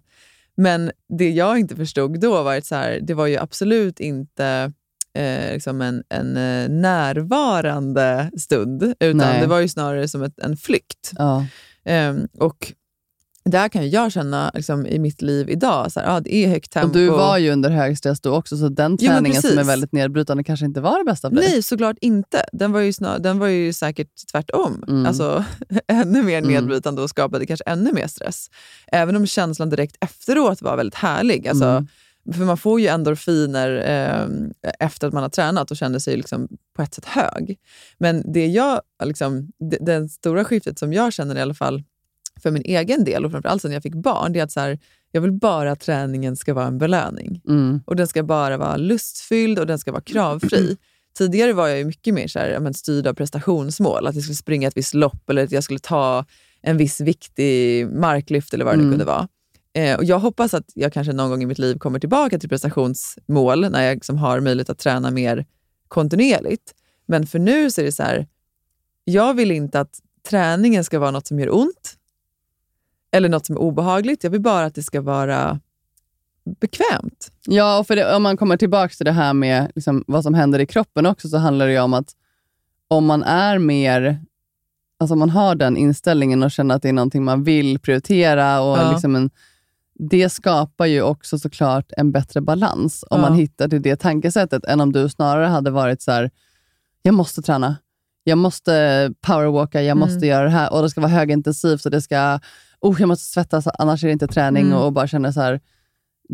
S2: Men det jag inte förstod då var att så här, det var ju absolut inte eh, liksom en, en eh, närvarande stund, utan
S1: Nej.
S2: det var ju snarare som ett, en flykt.
S1: Ja.
S2: Ehm, och där kan jag känna liksom, i mitt liv idag, så här, ah, det är högt tempo.
S1: Och du var ju under hög stress då också, så den
S2: Jo,
S1: träningen som är väldigt nedbrytande kanske inte var det bästa för dig.
S2: Nej, såklart inte. Den var ju, snar, den var ju säkert tvärtom.
S1: Mm.
S2: Alltså, ännu mer
S1: Mm.
S2: nedbrytande och skapade kanske ännu mer stress. Även om känslan direkt efteråt var väldigt härlig. Alltså,
S1: Mm.
S2: För man får ju endorfiner eh, efter att man har tränat och känner sig liksom på ett sätt hög. Men det jag, liksom, det, det stora skiftet som jag känner i alla fall för min egen del och framförallt sen jag fick barn, det är att så här, jag vill bara att träningen ska vara en belöning.
S1: Mm.
S2: Och den ska bara vara lustfylld och den ska vara kravfri. Tidigare var jag ju mycket mer så här, men styrd av prestationsmål. Att jag skulle springa ett visst lopp eller att jag skulle ta en viss viktig marklyft eller vad det
S1: Mm.
S2: kunde vara. Eh, och jag hoppas att jag kanske någon gång i mitt liv kommer tillbaka till prestationsmål när jag liksom har möjlighet att träna mer kontinuerligt. Men för nu så är det så här, jag vill inte att träningen ska vara något som gör ont eller något som är obehagligt. Jag vill bara att det ska vara bekvämt.
S1: Ja, och för det, om man kommer tillbaka till det här med liksom, vad som händer i kroppen också, så handlar det ju om att om man är mer, alltså man har den inställningen och känner att det är någonting man vill prioritera, och
S2: Ja.
S1: liksom en, det skapar ju också såklart en bättre balans om
S2: Ja.
S1: man hittar till det tankesättet, än om du snarare hade varit så här, jag måste träna, jag måste powerwalka, jag måste
S2: Mm.
S1: göra det här och det ska vara högintensivt och det ska, oh, jag måste svettas, annars är det inte träning
S2: Mm.
S1: och bara känna så här,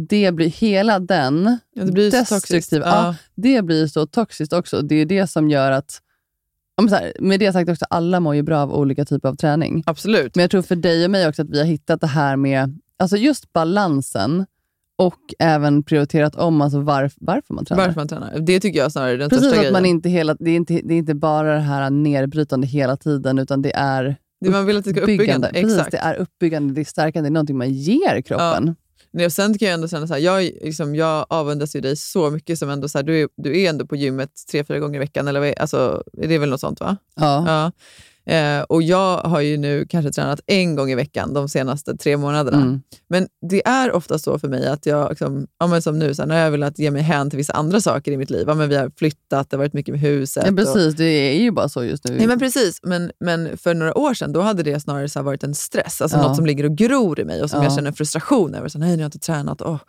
S1: det blir hela den
S2: Ja, det blir
S1: destruktiva,
S2: Ja.
S1: ja. det blir så toxiskt också. Det är det som gör att, så här, med det sagt också, alla mår ju bra av olika typer av träning.
S2: Absolut.
S1: Men jag tror för dig och mig också att vi har hittat det här med alltså just balansen och även prioriterat om alltså varf, varför man tränar.
S2: Varför man tränar. Det tycker jag snarare är den
S1: Precis,
S2: största
S1: att
S2: grejen.
S1: man inte hela, det, är inte, det är inte bara det här nedbrytande hela tiden, utan det är
S2: Det man vill att det ska uppbyggande.
S1: Precis,
S2: Exakt.
S1: det är uppbyggande, det är stärkande, det är någonting man ger kroppen.
S2: Nej, och sen kan jag ändå känna så här, jag, liksom, jag avundas ju dig så mycket som ändå så här, du, är, du är ändå på gymmet tre, fyra gånger i veckan. Eller alltså, det är väl något sånt va?
S1: Ja.
S2: Ja. Eh, och jag har ju nu kanske tränat en gång i veckan de senaste tre månaderna.
S1: Mm.
S2: Men det är ofta så för mig att jag, liksom, ja, men som nu, så här, när jag velat ge mig hän till vissa andra saker i mitt liv. Ja, men vi har flyttat, det har varit mycket med huset.
S1: Ja,
S2: och-
S1: precis, det är ju bara så just nu.
S2: Nej, men precis, men, men för några år sedan då hade det snarare så varit en stress, alltså
S1: Ja.
S2: något som ligger och gror i mig och som
S1: Ja.
S2: jag känner frustration över. Så, Nej, nu har jag inte tränat. Oh.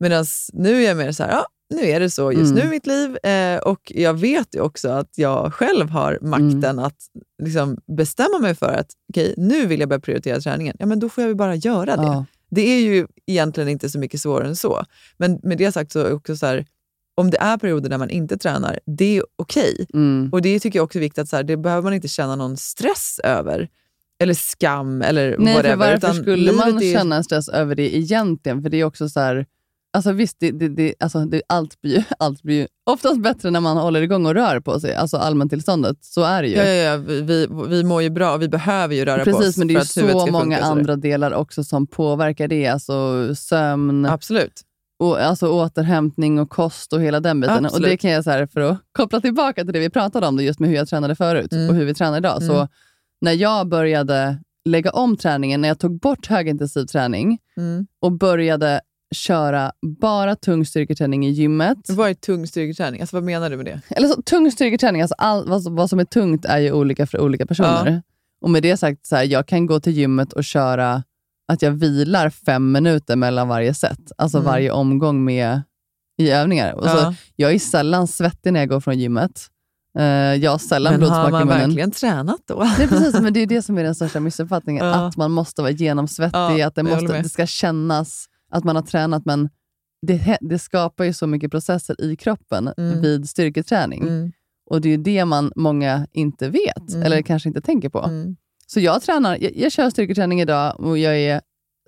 S2: Medan nu är jag mer så här, ja, nu är det så just
S1: Mm.
S2: nu i mitt liv eh, och jag vet ju också att jag själv har makten
S1: Mm.
S2: att liksom bestämma mig för att okej, nu vill jag börja prioritera träningen. Ja, men då får jag väl bara göra det.
S1: Ja.
S2: Det är ju egentligen inte så mycket svårare än så. Men med det sagt så är också så här, om det är perioder där man inte tränar, det är okej.
S1: Mm.
S2: Och det tycker jag också är viktigt, att så här, det behöver man inte känna någon stress över. Eller skam eller
S1: Nej,
S2: whatever.
S1: för varför
S2: utan
S1: skulle man
S2: är-
S1: känna stress över det egentligen? För det är också så här, alltså visst, det, det, det, alltså det, allt, blir, allt blir ju oftast bättre när man håller igång och rör på sig, alltså allmäntillståndet. Så är det ju.
S2: Ja, ja, ja. Vi, vi, vi mår ju bra och vi behöver ju röra på oss.
S1: Precis, men det är ju så många
S2: funka, så
S1: andra delar också som påverkar det. Alltså sömn,
S2: Absolut.
S1: och, alltså återhämtning och kost och hela den biten. Och
S2: Absolut.
S1: det kan jag, så här, för att koppla tillbaka till det vi pratade om, det just med hur jag tränade förut
S2: Mm.
S1: och hur vi tränar idag. Så
S2: Mm.
S1: när jag började lägga om träningen, när jag tog bort högintensiv träning
S2: Mm.
S1: och började köra bara tung styrketräning i gymmet.
S2: Vad är tung styrketräning? Alltså, vad menar du med det?
S1: Eller så, tung styrketräning, alltså all, vad, som- vad som är tungt är ju olika för olika personer.
S2: Ja.
S1: Och med det sagt, så här, jag kan gå till gymmet och köra att jag vilar fem minuter mellan varje set. Alltså
S2: Mm.
S1: varje omgång med i övningar. Och så,
S2: Ja.
S1: jag är sällan svettig när jag går från gymmet. Eh, jag har sällan
S2: Men har
S1: blodsmak i
S2: man
S1: munnen.
S2: verkligen tränat då?
S1: Nej, precis, men det är det som är den största missuppfattningen.
S2: Ja.
S1: Att man måste vara genomsvettig, att det, måste, det ska kännas att man har tränat. Men det, det skapar ju så mycket processer i kroppen
S2: Mm.
S1: vid styrketräning.
S2: Mm.
S1: Och det är ju det man många inte vet,
S2: Mm.
S1: eller kanske inte tänker på.
S2: Mm.
S1: Så jag tränar, jag, jag kör styrketräning idag och jag är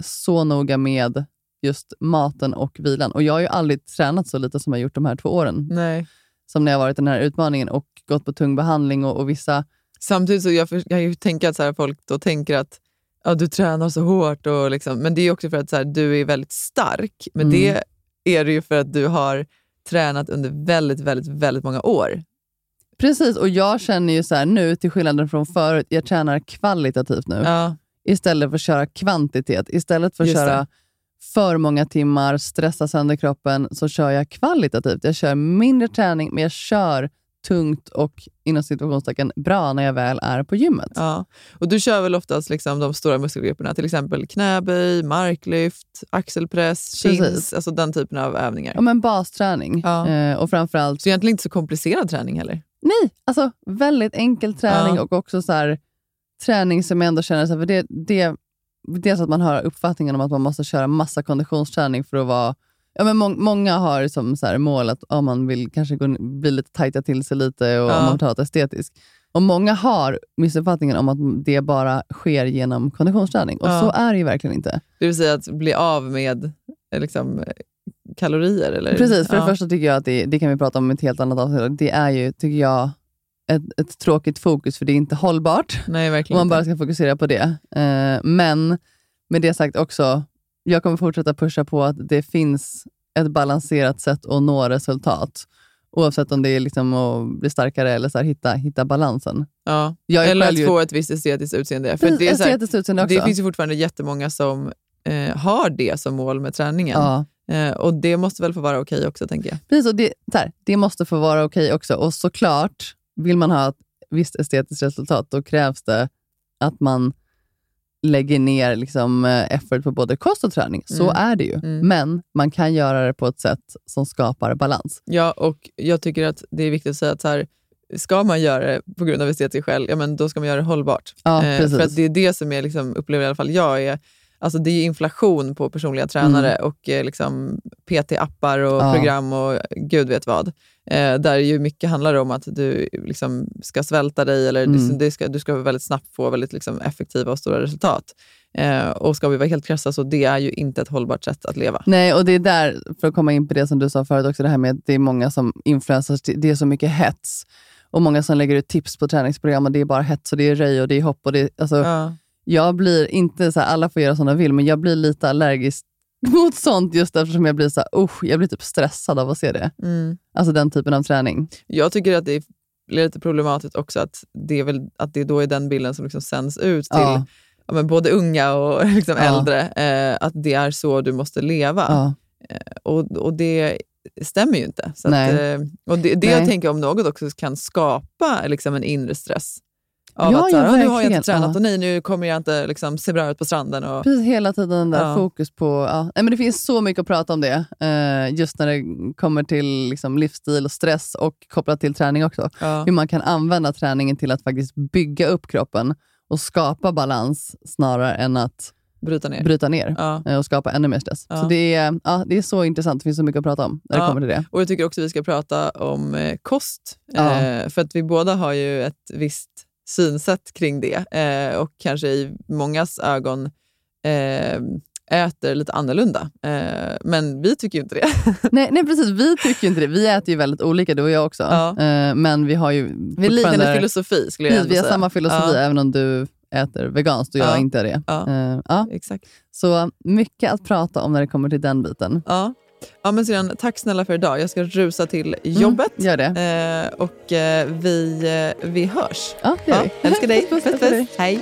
S1: så noga med just maten och vilan. Och jag har ju aldrig tränat så lite som jag gjort de här två åren.
S2: Nej.
S1: Som när jag varit i den här utmaningen och gått på tung behandling och, och vissa...
S2: Samtidigt så jag, för, jag tänka att så här, folk då tänker att ja, du tränar så hårt. Och liksom, men det är också för att så här, du är väldigt stark. Men
S1: Mm.
S2: det är det ju för att du har tränat under väldigt, väldigt, väldigt många år.
S1: Precis, och jag känner ju så här nu, till skillnad från förut, jag tränar kvalitativt nu.
S2: Ja.
S1: Istället för att köra kvantitet. Istället för att
S2: Just det.
S1: köra för många timmar, stressa sönder kroppen, så kör jag kvalitativt. Jag kör mindre träning, men jag kör tungt och inom situationstecken bra när jag väl är på gymmet.
S2: Ja. Och du kör väl oftast liksom de stora muskelgrupperna, till exempel knäböj, marklyft, axelpress, chins, alltså den typen av övningar.
S1: Ja, men basträning.
S2: Ja.
S1: Eh, och framförallt...
S2: Så egentligen inte så komplicerad träning heller.
S1: Nej, alltså väldigt enkel träning
S2: Ja.
S1: och också så här, träning som jag ändå känner, så här, för det, det, dels att man har uppfattningen om att man måste köra massa konditionsträning för att vara Ja, men må, många har som så här mål att om man vill kanske gå, bli lite tajta till sig lite och
S2: Ja.
S1: om man vill ha det estetiskt. Och Många har missuppfattningen om att det bara sker genom konditionsträning. Och
S2: Ja.
S1: så är det ju verkligen inte.
S2: Det vill säga att bli av med liksom, kalorier? Eller?
S1: Precis, för
S2: ja.
S1: det första tycker jag att det, det kan vi prata om i ett helt annat avsnitt. Det är ju, tycker jag, ett, ett tråkigt fokus för det är inte hållbart.
S2: Nej,
S1: Om
S2: verkligen
S1: man bara ska fokusera på det. Eh, men med det sagt också, jag kommer fortsätta pusha på att det finns ett balanserat sätt att nå resultat. Oavsett om det är liksom att bli starkare eller så här, hitta, hitta balansen.
S2: Ja. Eller att
S1: ju-
S2: få ett visst estetiskt utseende. För det,
S1: estetiskt utseende också.
S2: det finns ju fortfarande jättemånga som eh, har det som mål med träningen.
S1: Ja.
S2: Eh, och det måste väl få vara okej också, tänker jag.
S1: Precis, och det, här, det måste få vara okej också. Och såklart, vill man ha ett visst estetiskt resultat, då krävs det att man lägger ner liksom, eh, effort på både kost och träning. Så
S2: Mm.
S1: är det ju.
S2: Mm.
S1: Men man kan göra det på ett sätt som skapar balans.
S2: Ja, och jag tycker att det är viktigt att säga att så här, ska man göra det på grund av estetisk skäl, ja, men då ska man göra det hållbart.
S1: Ja,
S2: Eh, för att det är det som jag liksom, upplever i alla fall jag är Alltså det är inflation på personliga tränare och eh, liksom PT-appar och
S1: Ja.
S2: program och gud vet vad. Eh, där ju mycket handlar om att du liksom ska svälta dig eller
S1: Mm.
S2: du, det ska, du ska väldigt snabbt få väldigt liksom effektiva och stora resultat. Eh, och ska vi vara helt krassa så det är ju inte ett hållbart sätt att leva.
S1: Nej, och det är där, för att komma in på det som du sa förut också, det här med att det är många som influencers, det är så mycket hets. Och många som lägger ut tips på träningsprogram och det är bara hets och det är röj och det är hopp. Och det, alltså,
S2: Ja.
S1: Jag blir inte så här, alla får göra som de vill, men jag blir lite allergisk mot sånt just eftersom jag blir så här, usch, jag blir typ stressad av att se det.
S2: Mm.
S1: Alltså den typen av träning.
S2: Jag tycker att det är lite problematiskt också att det, är väl, att det då är den bilden som liksom sänds ut till
S1: Ja.
S2: ja, men både unga och liksom
S1: Ja.
S2: äldre. Eh, att det är så du måste leva.
S1: Ja.
S2: Och, och det stämmer ju inte. Så att, eh, och det, det jag tänker om något också kan skapa liksom en inre stress. Av
S1: Ja,
S2: att så här,
S1: ja,
S2: "Ah, nu har jag inte tränat
S1: Ja.
S2: och nej, nu kommer jag inte liksom, se bra ut på stranden. Och,
S1: Precis hela tiden den där
S2: Ja.
S1: fokus på... Ja. Nej, men det finns så mycket att prata om det. Eh, just när det kommer till liksom, livsstil och stress och kopplat till träning också. Hur man kan använda träningen till att faktiskt bygga upp kroppen och skapa balans snarare än att
S2: bryta ner.
S1: bryta ner
S2: Ja.
S1: eh, och skapa ännu mer stress.
S2: Ja.
S1: Så det är, ja, det är så intressant. Det finns så mycket att prata om när det
S2: Ja.
S1: kommer till det.
S2: Och Jag tycker också vi ska prata om eh, kost. Eh, för att vi båda har ju ett visst synsätt kring det eh, och kanske i mångas ögon eh, äter lite annorlunda. Eh, men vi tycker ju inte det.
S1: nej, nej, precis. Vi tycker inte det. Vi äter ju väldigt olika, du och jag också.
S2: Ja.
S1: Eh, men vi har ju
S2: Vi har liknande filosofi skulle jag
S1: Precis,
S2: ändå
S1: Vi har
S2: säga.
S1: samma filosofi,
S2: Ja.
S1: även om du äter veganskt och jag
S2: Ja.
S1: inte är det.
S2: Ja.
S1: Eh, ja.
S2: Exakt.
S1: Så mycket att prata om när det kommer till den biten.
S2: Ja. Ja, men sedan, tack snälla för idag. Jag ska rusa till jobbet.
S1: gör det.
S2: Eh, och eh, vi, eh, vi hörs.
S1: Ja, det gör vi.
S2: Älskar dig.
S1: Puss, puss,
S2: puss, puss. Hej.